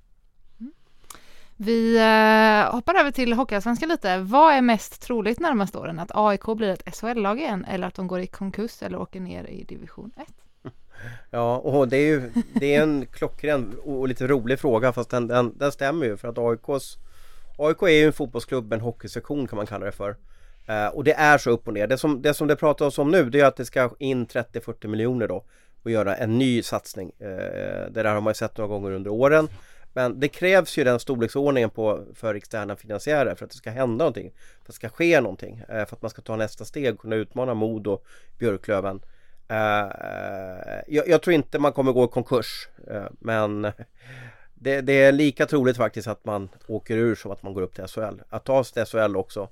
Vi eh, hoppar över till Hockeyallsvenskan lite. Vad är mest troligt närmaste åren? Att AIK blir ett SHL-lag igen eller att de går i konkurs eller åker ner i division 1? Ja, och det är ju det är en klockren och lite rolig fråga fast den, den, den stämmer ju för att AIKs AIK är ju en fotbollsklubb en hockeysektion kan man kalla det för. Eh, och det är så upp och ner. Det som det, som det pratas om nu det är att det ska in 30-40 miljoner då och göra en ny satsning. Eh, det där har man ju sett några gånger under åren. Men det krävs ju den storleksordningen på, för externa finansiärer för att det ska hända någonting. För att det ska ske någonting. Eh, för att man ska ta nästa steg och kunna utmana Modo, Björklöven. Jag, jag tror inte man kommer gå i konkurs. men det, det är lika troligt faktiskt att man åker ur som att man går upp till SHL. Att ta sig till SHL också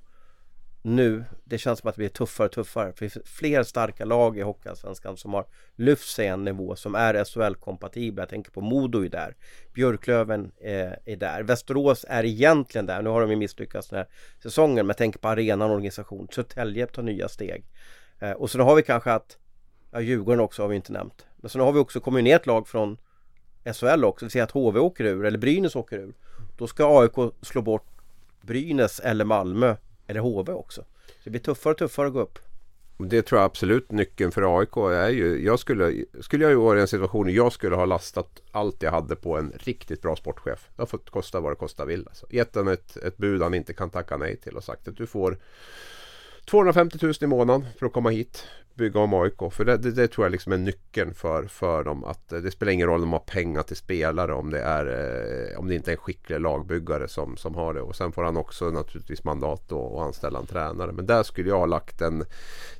nu, det känns som att det blir tuffare och tuffare. För det finns fler starka lag i Hockeyallsvenskan som har lyft sig en nivå som är SHL-kompatibla. Jag tänker på Modo är där, Björklöven eh, är där, Västerås är egentligen där. Nu har de ju misslyckats den här säsongen, men jag tänker på arenan och organisation. Södertälje tar nya steg. Eh, och så har vi kanske att, ja Djurgården också har vi inte nämnt. Men sen har vi också kommit ner ett lag från SHL också, vi ser att HV åker ur eller Brynäs åker ur. Då ska AIK slå bort Brynäs eller Malmö eller HV också. Så det blir tuffare och tuffare att gå upp. Det tror jag absolut nyckeln för AIK är ju. Jag skulle, skulle jag ju vara i en situation där jag skulle ha lastat allt jag hade på en riktigt bra sportchef. Det har fått kosta vad det kosta vill. Alltså. Gett honom ett, ett bud han inte kan tacka nej till och sagt att du får 250 000 i månaden för att komma hit. Bygga om AIK. För det, det, det tror jag liksom är nyckeln för, för dem. Att eh, det spelar ingen roll om de har pengar till spelare. Om det, är, eh, om det inte är en skicklig lagbyggare som, som har det. Och sen får han också naturligtvis mandat då att anställa en tränare. Men där skulle jag ha lagt en...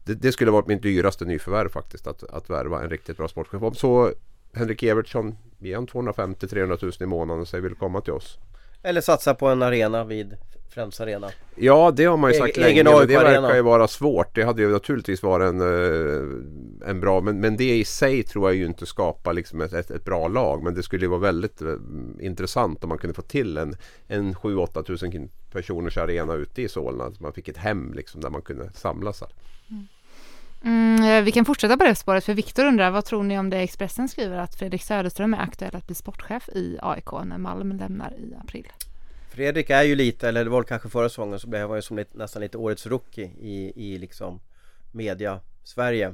Det, det skulle ha varit min dyraste nyförvärv faktiskt. Att, att värva en riktigt bra sportchef. Om så Henrik Evertsson ger 250-300 000 i månaden och säger vill komma till oss. Eller satsa på en arena vid Friends Arena. Ja det har man ju sagt Egen- länge. Men det verkar ju vara svårt. Det hade ju naturligtvis varit en, eh, en bra men, men det i sig tror jag ju inte skapar liksom ett, ett, ett bra lag. Men det skulle ju vara väldigt eh, intressant om man kunde få till en, en 7-8 tusen personers arena ute i Solna. Att man fick ett hem liksom där man kunde samlas. Här. Mm, eh, vi kan fortsätta på det spåret för Viktor undrar vad tror ni om det Expressen skriver att Fredrik Söderström är aktuell att bli sportchef i AIK när Malm lämnar i april? Fredrik är ju lite, eller det var kanske förra säsongen så blev han ju som lite, nästan lite årets rookie i, i liksom media Sverige.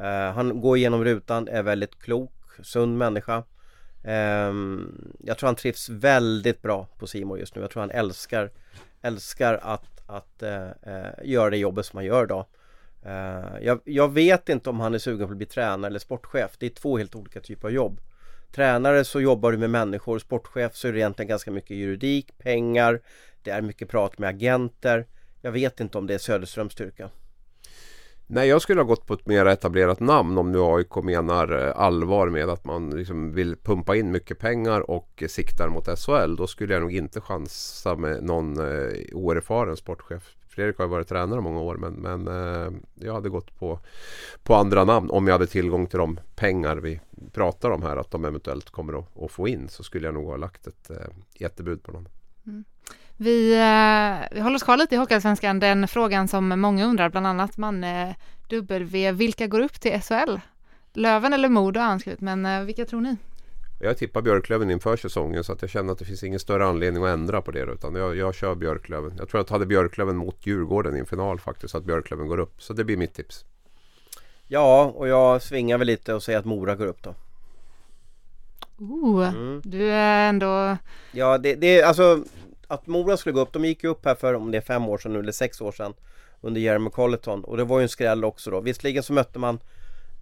Uh, eh, han går igenom rutan, är väldigt klok, sund människa. Um, jag tror han trivs väldigt bra på Simon just nu. Jag tror han älskar, älskar att, att uh, uh, göra det jobbet som han gör idag. Eh, jag, jag vet inte om han är sugen på att bli tränare eller sportchef. Det är två helt olika typer av jobb. Tränare så jobbar du med människor, sportchef så är det egentligen ganska mycket juridik, pengar, det är mycket prat med agenter. Jag vet inte om det är Söderströms styrka. Nej, jag skulle ha gått på ett mer etablerat namn om nu AIK menar eh, allvar med att man liksom vill pumpa in mycket pengar och siktar mot SHL. Då skulle jag nog inte chansa med någon eh, oerfaren sportchef. Fredrik har ju varit tränare i många år men, men eh, jag hade gått på, på andra namn om jag hade tillgång till de pengar vi pratar om här att de eventuellt kommer att, att få in så skulle jag nog ha lagt ett eh, jättebud på någon. Mm. Vi, eh, vi håller oss kvar lite i Hockeyallsvenskan, den frågan som många undrar, bland annat Manne, eh, W, vilka går upp till SHL? Löven eller Modo har han skrivit, men eh, vilka tror ni? Jag tippar Björklöven inför säsongen så att jag känner att det finns ingen större anledning att ändra på det utan jag, jag kör Björklöven. Jag tror att jag hade Björklöven mot Djurgården i en final faktiskt så att Björklöven går upp. Så det blir mitt tips. Ja, och jag svingar väl lite och säger att Mora går upp då. Oh, Mm. du är ändå... Ja, det, det är alltså att Mora skulle gå upp. De gick ju upp här för om det är fem år sedan nu eller sex år sedan under Jeremy Colleton och det var ju en skräll också då. Visserligen så mötte man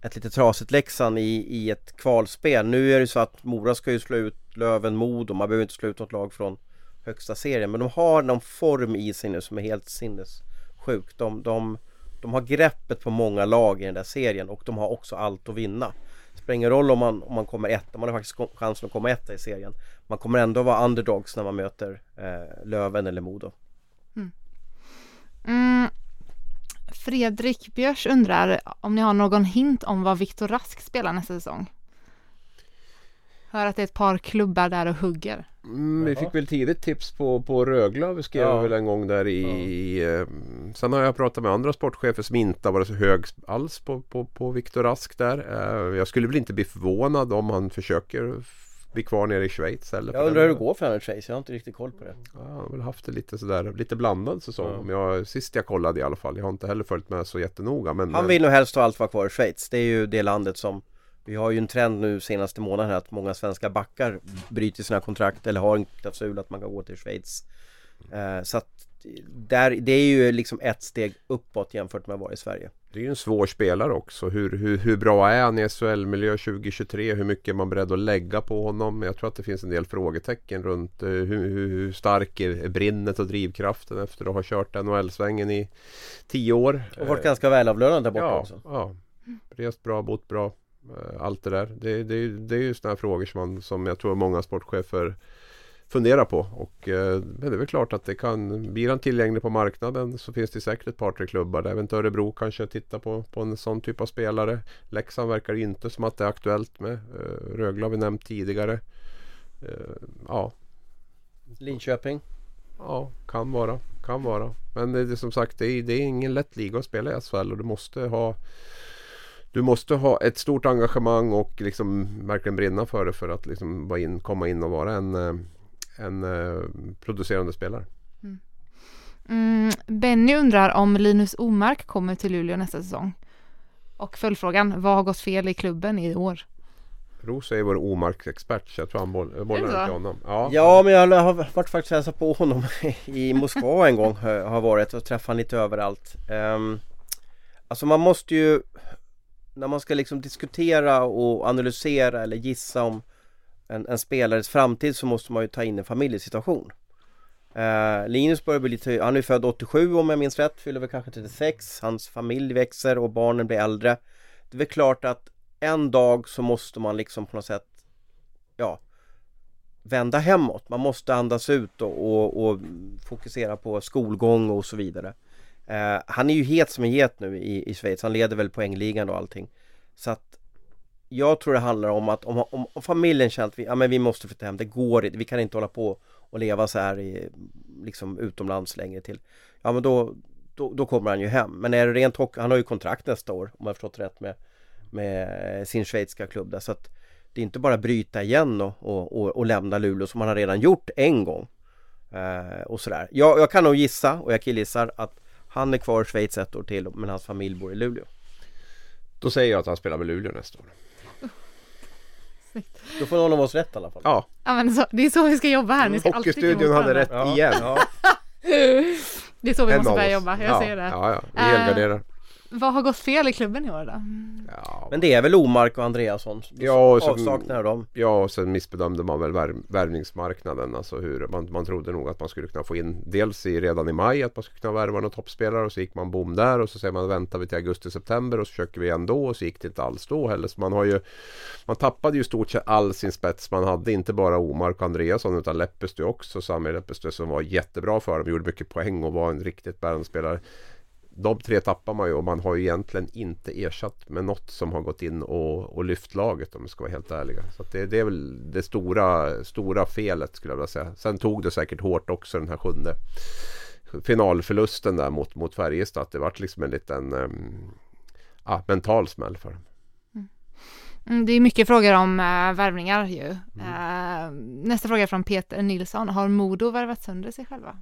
ett lite trasigt Leksand i, i ett kvalspel. Nu är det så att Mora ska ju slå ut Löven, Modo. Man behöver inte slå ut något lag från högsta serien. Men de har någon form i sig nu som är helt sinnessjuk. De, de, de har greppet på många lag i den där serien och de har också allt att vinna. Det spelar ingen roll om man, om man kommer etta, man har faktiskt chansen att komma etta i serien. Man kommer ändå vara underdogs när man möter eh, Löven eller Modo. Mm, mm. Fredrik Björs undrar om ni har någon hint om vad Viktor Rask spelar nästa säsong? Hör att det är ett par klubbar där och hugger. Mm, vi fick väl tidigt tips på, på Rögle skrev Ja. väl en gång där i... eh, sen har jag pratat med andra sportchefer som inte har varit så hög alls på, på, på Viktor Rask där. Eh, jag skulle väl inte bli förvånad om han försöker bli kvar nere i Schweiz. Eller Jag undrar hur det går för Henrik Chase, jag har inte riktigt koll på det. Ja, han har väl haft det lite sådär, lite blandad säsong. Om jag, sist jag kollade i alla fall. Jag har inte heller följt med så jättenoga. Men, Han vill nog helst av allt vara kvar i Schweiz. Det är ju det landet som Vi har ju en trend nu senaste månaden att många svenska backar bryter sina kontrakt eller har en klausul att man kan gå till Schweiz. Eh, så att där, det är ju liksom ett steg uppåt jämfört med att vara i Sverige. Det är ju en svår spelare också. Hur, hur, hur bra är han i SHL-miljö 2023? Hur mycket är man beredd att lägga på honom? Jag tror att det finns en del frågetecken runt eh, hur, hur, stark är brinnet och drivkraften efter att ha kört NHL-svängen i tio år. Och varit ganska välavlönad där borta ja, också. Ja, rest bra, bott bra. eh, Allt det där. Det, det, det är ju sådana frågor som, man, som jag tror många sportchefer funderar på. Och, eh, men det är väl klart att det kan, blir han tillgänglig på marknaden så finns det säkert ett par tre klubbar. Även Örebro kanske tittar på, på en sån typ av spelare. Leksand verkar inte som att det är aktuellt med. Eh, Rögle har vi nämnt tidigare. Eh, ja, Linköping. Ja, kan vara. Kan vara. Men det är som sagt, det är, det är ingen lätt liga att spela i SHL och du måste ha du måste ha ett stort engagemang och liksom verkligen brinna för det för att liksom vara in, komma in och vara en, en eh, producerande spelare. Mm, Benny undrar om Linus Omark kommer till Luleå nästa säsong. Och följdfrågan, vad har gått fel i klubben i år? Roos är vår omarksexpert så jag tror han boll, bollar den till honom. Ja, Ja men jag har varit faktiskt hälsat på honom i Moskva en gång har har varit och träffat honom lite överallt. Um, alltså man måste ju när man ska liksom diskutera och analysera eller gissa om en, en spelares framtid så måste man ju ta in en familjesituation. Eh, Linus börjar bli lite, han är ju född 87 om jag minns rätt, fyller väl kanske 36, hans familj växer och barnen blir äldre. Det är väl klart att en dag så måste man liksom på något sätt, ja, vända hemåt. Man måste andas ut och, och, och fokusera på skolgång och så vidare. Eh, han är ju het som en get nu i, i Schweiz, han leder väl poängligan och allting. Så att jag tror det handlar om att om, om, om familjen känner att vi, ja, men vi måste flytta hem, det går inte, vi kan inte hålla på och leva så här i, liksom utomlands längre till. Ja men då, då, då kommer han ju hem. Men är det rent hockey, han har ju kontrakt nästa år om jag förstått rätt med, med sin schweiziska klubb där. Så att det är inte bara bryta igen och, och, och, och lämna Luleå som han har redan gjort en gång. Eh, och sådär. Jag, jag kan nog gissa och jag killgissar att han är kvar i Schweiz ett år till men hans familj bor i Luleå. Då säger jag att han spelar med Luleå nästa år. Då får någon av oss rätt i alla fall. Ja, Ja men så, det är så vi ska jobba här, ni ska alltid Hockeystudion hade rätt igen. Ja. Det är så vi En måste av börja oss. jobba, jag ja, ser det. Ja, ja, vi Eh, helgarderar. Vad har gått fel i klubben i år då? Ja, Men det är väl Omark och Andreasson? Ja, och av dem. Ja, och sen missbedömde man väl värv, värvningsmarknaden. Alltså hur man, man trodde nog att man skulle kunna få in dels i, redan i maj att man skulle kunna värva några toppspelare och så gick man bom där och så säger man väntar vi till augusti-september och så försöker vi ändå och så gick det inte alls då heller. Så man har ju Man tappade ju stort sett all sin spets man hade. Inte bara Omark och Andreasson utan Leppestö också. Sami Leppestö som var jättebra för dem. Gjorde mycket poäng och var en riktigt bärande spelare. De tre tappar man ju och man har ju egentligen inte ersatt med något som har gått in och, och lyft laget om vi ska vara helt ärliga. Så det, det är väl det stora, stora felet skulle jag vilja säga. Sen tog det säkert hårt också den här sjunde finalförlusten där mot, mot Färjestad. Det vart liksom en liten um, ja, mental smäll för dem. Mm, det är mycket frågor om äh, värvningar ju. Äh, nästa fråga är från Peter Nilsson. Har Modo värvat sönder sig själva?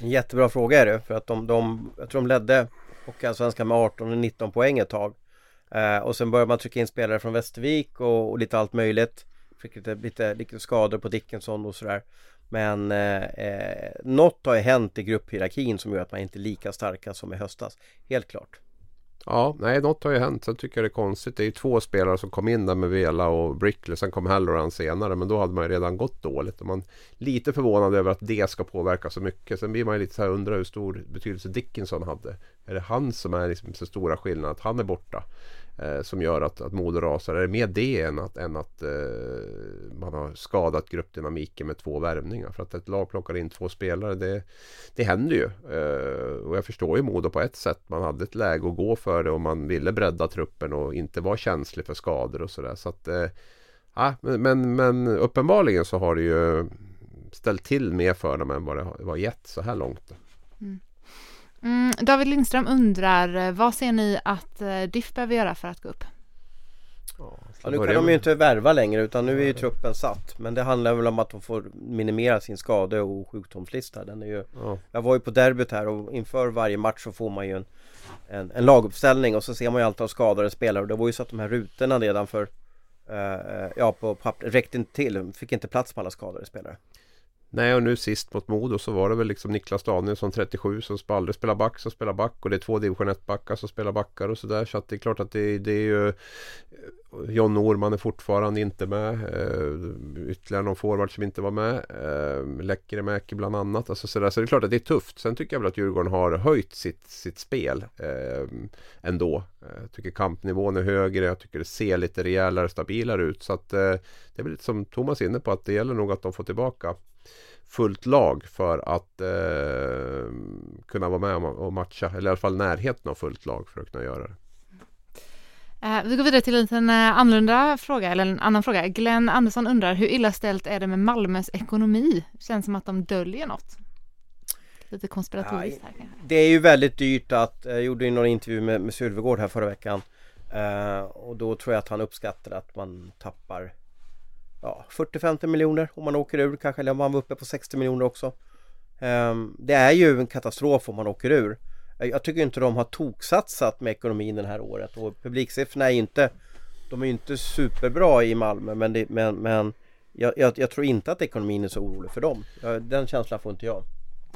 En jättebra fråga är det för att de, de jag tror de ledde Hockeyallsvenskan med 18 och 19 poäng ett tag. Eh, och sen började man trycka in spelare från Västervik och, och lite allt möjligt. Fick lite, lite, lite skador på Dickinson och sådär. Men eh, eh, något har ju hänt i grupphierarkin som gör att man inte är lika starka som i höstas. Helt klart. Ja, nej något har ju hänt. Sen tycker jag det är konstigt. Det är ju två spelare som kom in där med Vela och Brickley. Sen kom Halloran senare. Men då hade man ju redan gått dåligt. Och man är lite förvånad över att det ska påverka så mycket. Sen blir man ju lite så här undrar hur stor betydelse Dickinson hade. Är det han som är liksom så stora skillnaden? Att han är borta? Eh, som gör att, att Modo rasar. Är det mer det än att, än att eh, man har skadat gruppdynamiken med två värvningar? För att ett lag plockar in två spelare, det, det händer ju. Eh, och jag förstår ju Modo på ett sätt. Man hade ett läge att gå för det och man ville bredda truppen och inte vara känslig för skador och sådär. Så att, eh, ja, men, men uppenbarligen så har det ju ställt till mer för dem än vad det har gett så här långt. Mm. David Lindström undrar, eh, vad ser ni att eh, DIF behöver göra för att gå upp? Ja, nu kan de ju inte värva längre utan nu är ju truppen satt. Men det handlar väl om att de får minimera sin skade och sjukdomslista. Den är ju, ja. Jag var ju på derbyt här och inför varje match så får man ju en, en, en laguppställning och så ser man ju alltid av skadade spelare. Och det var ju så att de här rutorna redan för uh, Ja på papper räckte inte till, fick inte plats på alla skadade spelare. Nej och nu sist mot Modo så var det väl liksom Niklas Danielsson 37 som aldrig spelar back som spelar back. Och det är två division 1 backar som spelar backar och sådär. Så att det är klart att det, det är ju eh, John Norman är fortfarande inte med. Uh, Ytterligare någon forward som inte var med. Eh, uh, Läckeremäki bland annat. Alltså sådär. Så det är klart att det är tufft. Sen tycker jag väl att Djurgården har höjt sitt, sitt spel uh, Ändå. Jag tycker kampnivån är högre. Jag tycker det ser lite rejälare stabilare ut. Så att uh, Det är väl lite som Thomas är inne på att det gäller nog att de får tillbaka fullt lag för att eh, kunna vara med och matcha, eller i alla fall närheten av fullt lag för att kunna göra det. Eh, vi går vidare till en liten eh, annorlunda fråga, eller en annan fråga. Glenn Andersson undrar, hur illa ställt är det med Malmös ekonomi? Känns som att de döljer något. Lite konspiratoriskt här kanske. Det är ju väldigt dyrt att, jag gjorde ju någon intervju med, med Sylvegård här förra veckan. Och då tror jag att han uppskattar att man tappar ja, 40-50 miljoner om man åker ur kanske, eller om man var uppe på 60 miljoner också. Um, det är ju en katastrof om man åker ur. Eh, jag tycker inte de har toksatsat med ekonomin det här året och publiksiffrorna är inte De är ju inte superbra i Malmö men, det, men, men jag, jag, jag, tror inte att ekonomin är så orolig för dem. Den känslan får inte jag.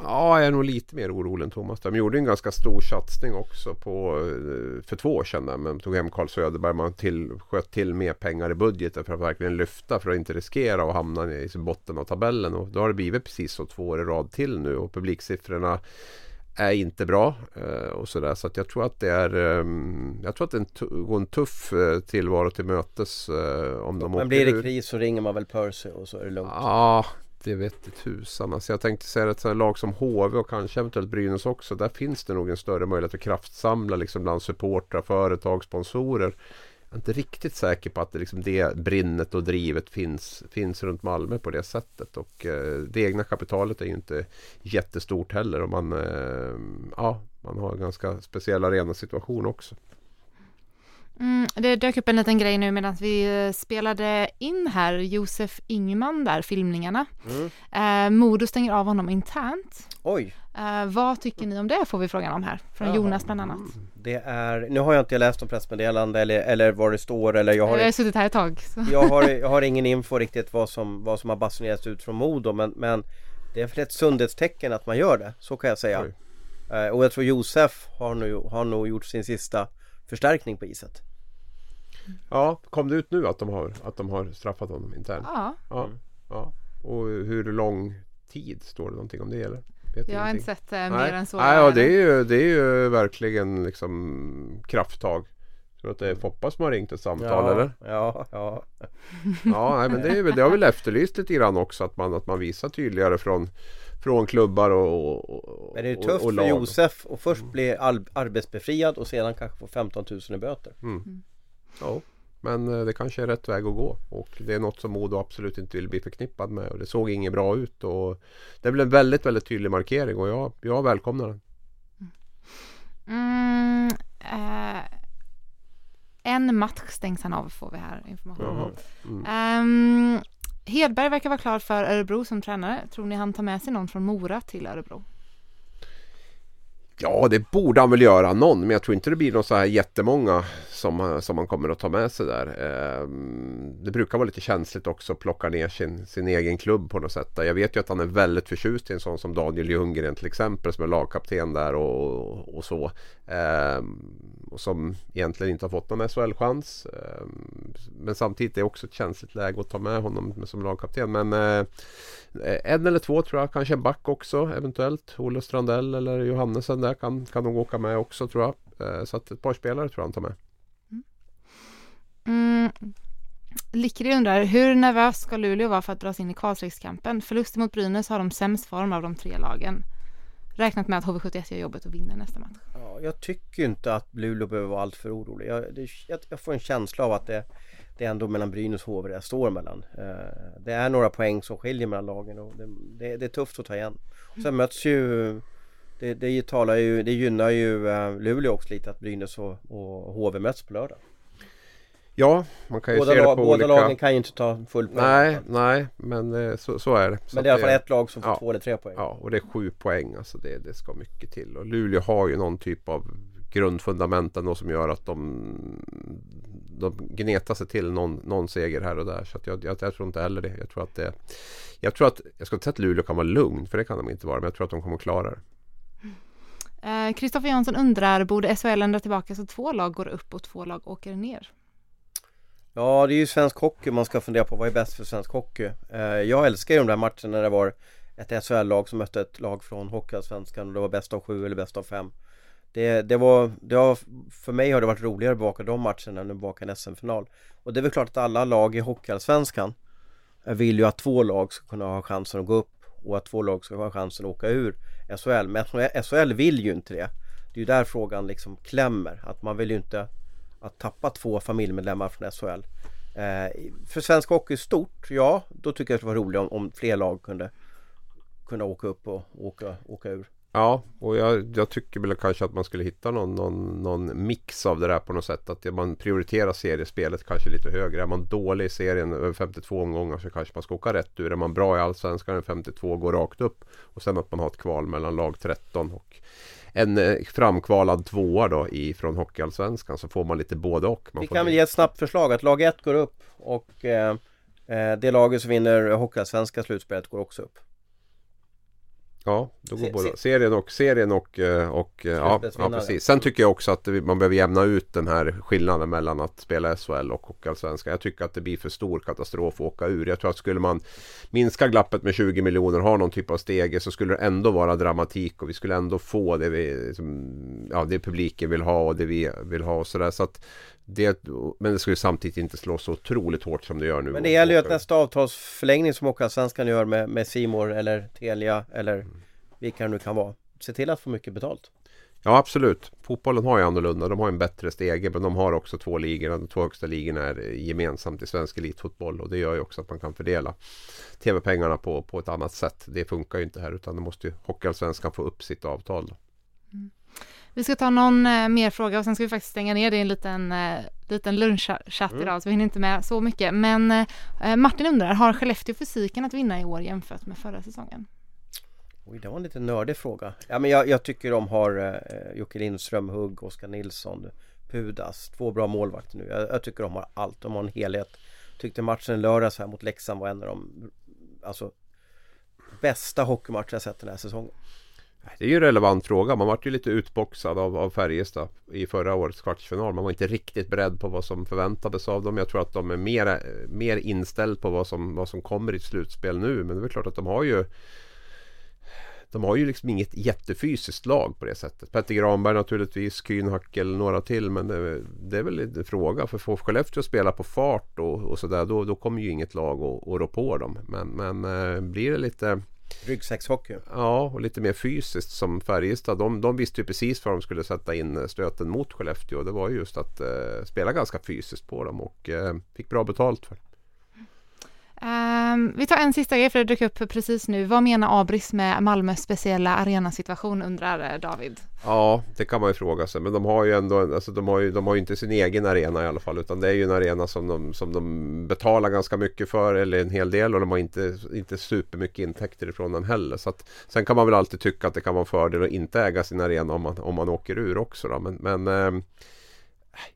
Ja, jag är nog lite mer orolig än Thomas. De gjorde en ganska stor satsning också på, eh, för två år sedan. Där man tog hem Carl Söderberg. Man till, sköt till mer pengar i budgeten för att verkligen lyfta. För att inte riskera att hamna i botten av tabellen. Och då har det blivit precis så två år i rad till nu. Och publiksiffrorna är inte bra. Eh, och sådär. Så att jag tror att det är um, Jag tror att det går en tuff uh, tillvaro till mötes. Om de Men blir det kris så ringer man väl Percy och så är det lugnt. Ja, det vete tusan. Alltså jag tänkte säga att ett lag som HV och kanske eventuellt Brynäs också. Där finns det nog en större möjlighet att kraftsamla liksom bland supportrar, företag, sponsorer. Jag är inte riktigt säker på att det, liksom det brinnet och drivet finns, finns runt Malmö på det sättet. Och eh, det egna kapitalet är ju inte jättestort heller. Och man, eh, ja, man har en ganska speciell arenasituation också. Mm, det dök upp en liten grej nu medan vi eh, spelade in här, Josef Ingman där, filmningarna. Mm. Eh, Modo stänger av honom internt. Oj! Eh, vad tycker ni om det får vi frågan om här, från Jaha. Jonas bland annat. Det är, nu har jag inte läst om pressmeddelande eller, eller vad det står eller jag har... Jag har suttit här ett tag. Så. Jag, har, jag har ingen info riktigt vad som, vad som har basunerats ut från Modo men, men det är för ett sundhetstecken att man gör det, så kan jag säga. Eh, och jag tror Josef har nog, har nog gjort sin sista förstärkning på iset. Ja, kom det ut nu att de har, att de har straffat honom internt? Ja. ja. Mm. ja. Och hur lång tid står det någonting om det eller? Vet jag har inte sett äh, mer än så. Nej, ja, det, är ju, det är ju verkligen liksom krafttag. Tror att det är Foppa som har ringt ett samtal ja, eller? Ja, ja. ja, nej, men det, är, det har väl efterlyst lite grann också att man, att man visar tydligare från från klubbar och, och Men det är ju tufft och, och för Josef att först bli arbetsbefriad och sedan kanske få 15 000 i böter. Mm. Ja, men eh, det kanske är rätt väg att gå. Och det är något som Modo absolut inte vill bli förknippad med. Och det såg inget bra ut. Och det blev en väldigt, väldigt tydlig markering och jag, jag välkomnar den. Mm, eh, en match stängs han av får vi här information. Mm. Ehm, Hedberg verkar vara klar för Örebro som tränare. Tror ni han tar med sig någon från Mora till Örebro? Ja, det borde han väl göra någon, men jag tror inte det blir någon så här jättemånga som, som man kommer att ta med sig där. Ehm, det brukar vara lite känsligt också att plocka ner sin, sin egen klubb på något sätt. Jag vet ju att han är väldigt förtjust i en sån som Daniel Ljunggren till exempel som är lagkapten där och, och så. Ehm, och som egentligen inte har fått någon SHL-chans. Ehm, men samtidigt är det också ett känsligt läge att ta med honom som lagkapten. Men eh, en eller två tror jag, kanske en back också eventuellt. Olle Strandell eller Johannesen där kan, kan nog åka med också tror jag. Eh, så att ett par spelare tror jag han tar med. Mm. mm. Likri undrar, hur nervös ska Luleå vara för att dras in i kvalstreckskampen? Förluster mot Brynäs har de sämst form av de tre lagen. Räknat med att HV71 gör jobbet och vinner nästa match. Ja, jag tycker inte att Luleå behöver vara alltför orolig. Jag, det, jag, jag får en känsla av att det, det är ändå mellan Brynäs och HV det står mellan. Eh, det är några poäng som skiljer mellan lagen och det, det, det är tufft att ta igen. Och sen möts ju det, det, talar ju, det gynnar ju eh, Luleå också lite att Brynäs och, och HV möts på lördag. Ja, man kan ju båda se det på båda olika... lagen kan ju inte ta full poäng. Nej, nej, men eh, så, så är det. Så Men det är i alla fall ett lag som får ja. två eller tre poäng. Ja, och det är sju poäng. Alltså det, det ska mycket till. Och Luleå har ju någon typ av grundfundament ändå som gör att de, de gnetar sig till någon, någon seger här och där. Så att jag, jag, jag tror inte heller det. Jag tror att det Jag tror att, jag ska inte säga att Luleå kan vara lugn, för det kan de inte vara. Men jag tror att de kommer att klara det. Kristoffer Jansson undrar, borde SHL ändra tillbaka så två lag går upp och två lag åker ner? Ja, det är ju svensk hockey man ska fundera på. Vad är bäst för svensk hockey? Eh, jag älskar ju de där matcherna när det var ett SHL-lag som mötte ett lag från Hockeyallsvenskan och det var bäst av sju eller bäst av fem. Det, det var, det har, för mig har det varit roligare att bevaka de matcherna än att bevaka en SM-final. Och det är väl klart att alla lag i Hockeyallsvenskan eh, vill ju att två lag ska kunna ha chansen att gå upp och att två lag ska ha chansen att åka ur SHL. Men SHL vill ju inte det. Det är ju där frågan liksom klämmer. Att man vill ju inte att tappa två familjemedlemmar från SHL. Eh, för svensk hockey stort, ja, då tycker jag att det var roligt om, om fler lag kunde kunna åka upp och åka, åka ur. Ja, och jag, jag, tycker väl kanske att man skulle hitta någon, någon, någon mix av det där på något sätt. Att man prioriterar seriespelet kanske lite högre. Är man dålig i serien över 52 omgångar så kanske man ska åka rätt ur. Är man bra i Allsvenskan över 52 går rakt upp. Och sen att man har ett kval mellan lag 13 och en eh, framkvalad tvåa då i, från Hockeyallsvenskan så får man lite både och. Man Vi kan väl ge ett snabbt förslag att lag 1 går upp och eh, det laget som vinner Hockeyallsvenska slutspelet går också upp. Ja, då går Se- både se- serien och serien och, eh, och eh, ja, ja, precis. Sen tycker jag också att man behöver jämna ut den här skillnaden mellan att spela SHL och Hockeyallsvenskan. Jag tycker att det blir för stor katastrof att åka ur. Jag tror att skulle man minska glappet med 20 miljoner, ha någon typ av stege så skulle det ändå vara dramatik och vi skulle ändå få det vi, ja, det publiken vill ha och det vi vill ha och sådär. Så att det, men det skulle samtidigt inte slå så otroligt hårt som det gör nu. Men det gäller ju att nästa avtalsförlängning som Hockeyallsvenskan gör med, med Simor eller Telia eller vilka det nu kan vara. Se till att få mycket betalt. Ja absolut. Fotbollen har ju annorlunda. De har en bättre stege men de har också två ligor. De två högsta ligorna är gemensamt i svensk elitfotboll och det gör ju också att man kan fördela tv-pengarna på, på ett annat sätt. Det funkar ju inte här utan det måste ju Hockeyallsvenskan få upp sitt avtal. Då. Vi ska ta någon eh, mer fråga och sen ska vi faktiskt stänga ner det i en liten, eh, liten lunchchatt idag så vi hinner inte med så mycket. Men eh, Martin undrar, har Skellefteå fysiken att vinna i år jämfört med förra säsongen? Oj, det var en lite nördig fråga. Ja, men jag, jag tycker de har eh, Jocke Lindström, Hugg, Oskar Nilsson, Pudas. Två bra målvakter nu. Jag, jag tycker de har allt. De har en helhet. Tyckte matchen i lördags här mot Leksand var en av de alltså, bästa hockeymatcher jag sett den här säsongen. Det är ju en relevant fråga. Man vart ju lite utboxad av, av Färjestad i förra årets kvartsfinal. Man var inte riktigt beredd på vad som förväntades av dem. Jag tror att de är mer, mer inställd på vad som, vad som kommer i ett slutspel nu. Men det är väl klart att de har ju de har ju liksom inget jättefysiskt lag på det sättet. Petter Granberg naturligtvis, Kühnhackel, några till. Men det, det är väl en fråga. För får Skellefteå spela på fart och, och sådär då, då kommer ju inget lag att, att rå på dem. Men, men eh, blir det lite Ryggsäckshockey. Ja, och lite mer fysiskt som Färjestad. De, de visste ju precis var de skulle sätta in eh, stöten mot Skellefteå. Det var ju just att eh, spela ganska fysiskt på dem och eh, fick bra betalt för. det. Um, vi tar en sista grej för det dök upp precis nu. Vad menar Abris med Malmös speciella arenasituation undrar eh, David? Ja, det kan man ju fråga sig. Men de har ju ändå, alltså de har ju, de har ju inte sin egen arena i alla fall. Utan det är ju en arena som de, som de betalar ganska mycket för, eller en hel del. Och de har inte, inte supermycket intäkter ifrån den heller. Så att, sen kan man väl alltid tycka att det kan vara en fördel att inte äga sin arena om man, om man åker ur också. Då. Men, men eh,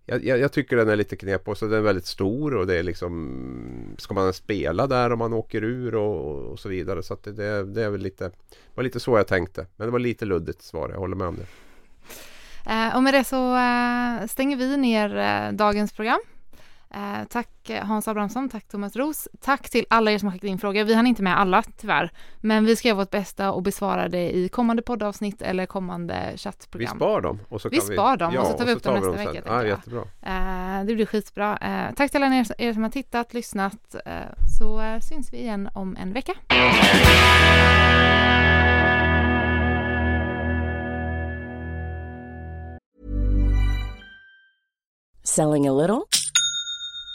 jag, jag, jag, tycker den är lite knepig och så den är väldigt stor och det är liksom Ska man spela där om man åker ur och, och så vidare så att det, det, det är väl lite var lite så jag tänkte men det var lite luddigt svar, jag håller med om det. Eh, och med det så eh, stänger vi ner eh, dagens program. Eh, tack Hans Abrahamsson, tack Thomas Ros, tack till alla er som har skickat in frågor. Vi hann inte med alla tyvärr, men vi ska göra vårt bästa och besvara det i kommande poddavsnitt eller kommande chattprogram. Vi spar dem. Och så vi spar dem ja, och så tar vi upp dem nästa vecka. Ja, jättebra. Eh, det blir skitbra. Eh, tack till alla er, er, som har tittat, lyssnat, eh, så eh, syns vi igen om en vecka. Selling a little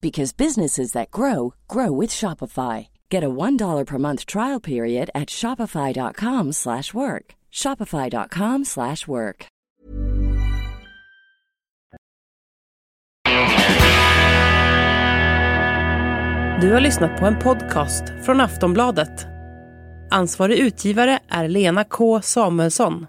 because businesses that grow grow with Shopify. Get a $1 per month trial period at Shopify.com slash work. Shopify.com slash work. Du har lyssnat på en podcast från Aftonbladet. Ansvarig utgivare är Lena K Samuelsson.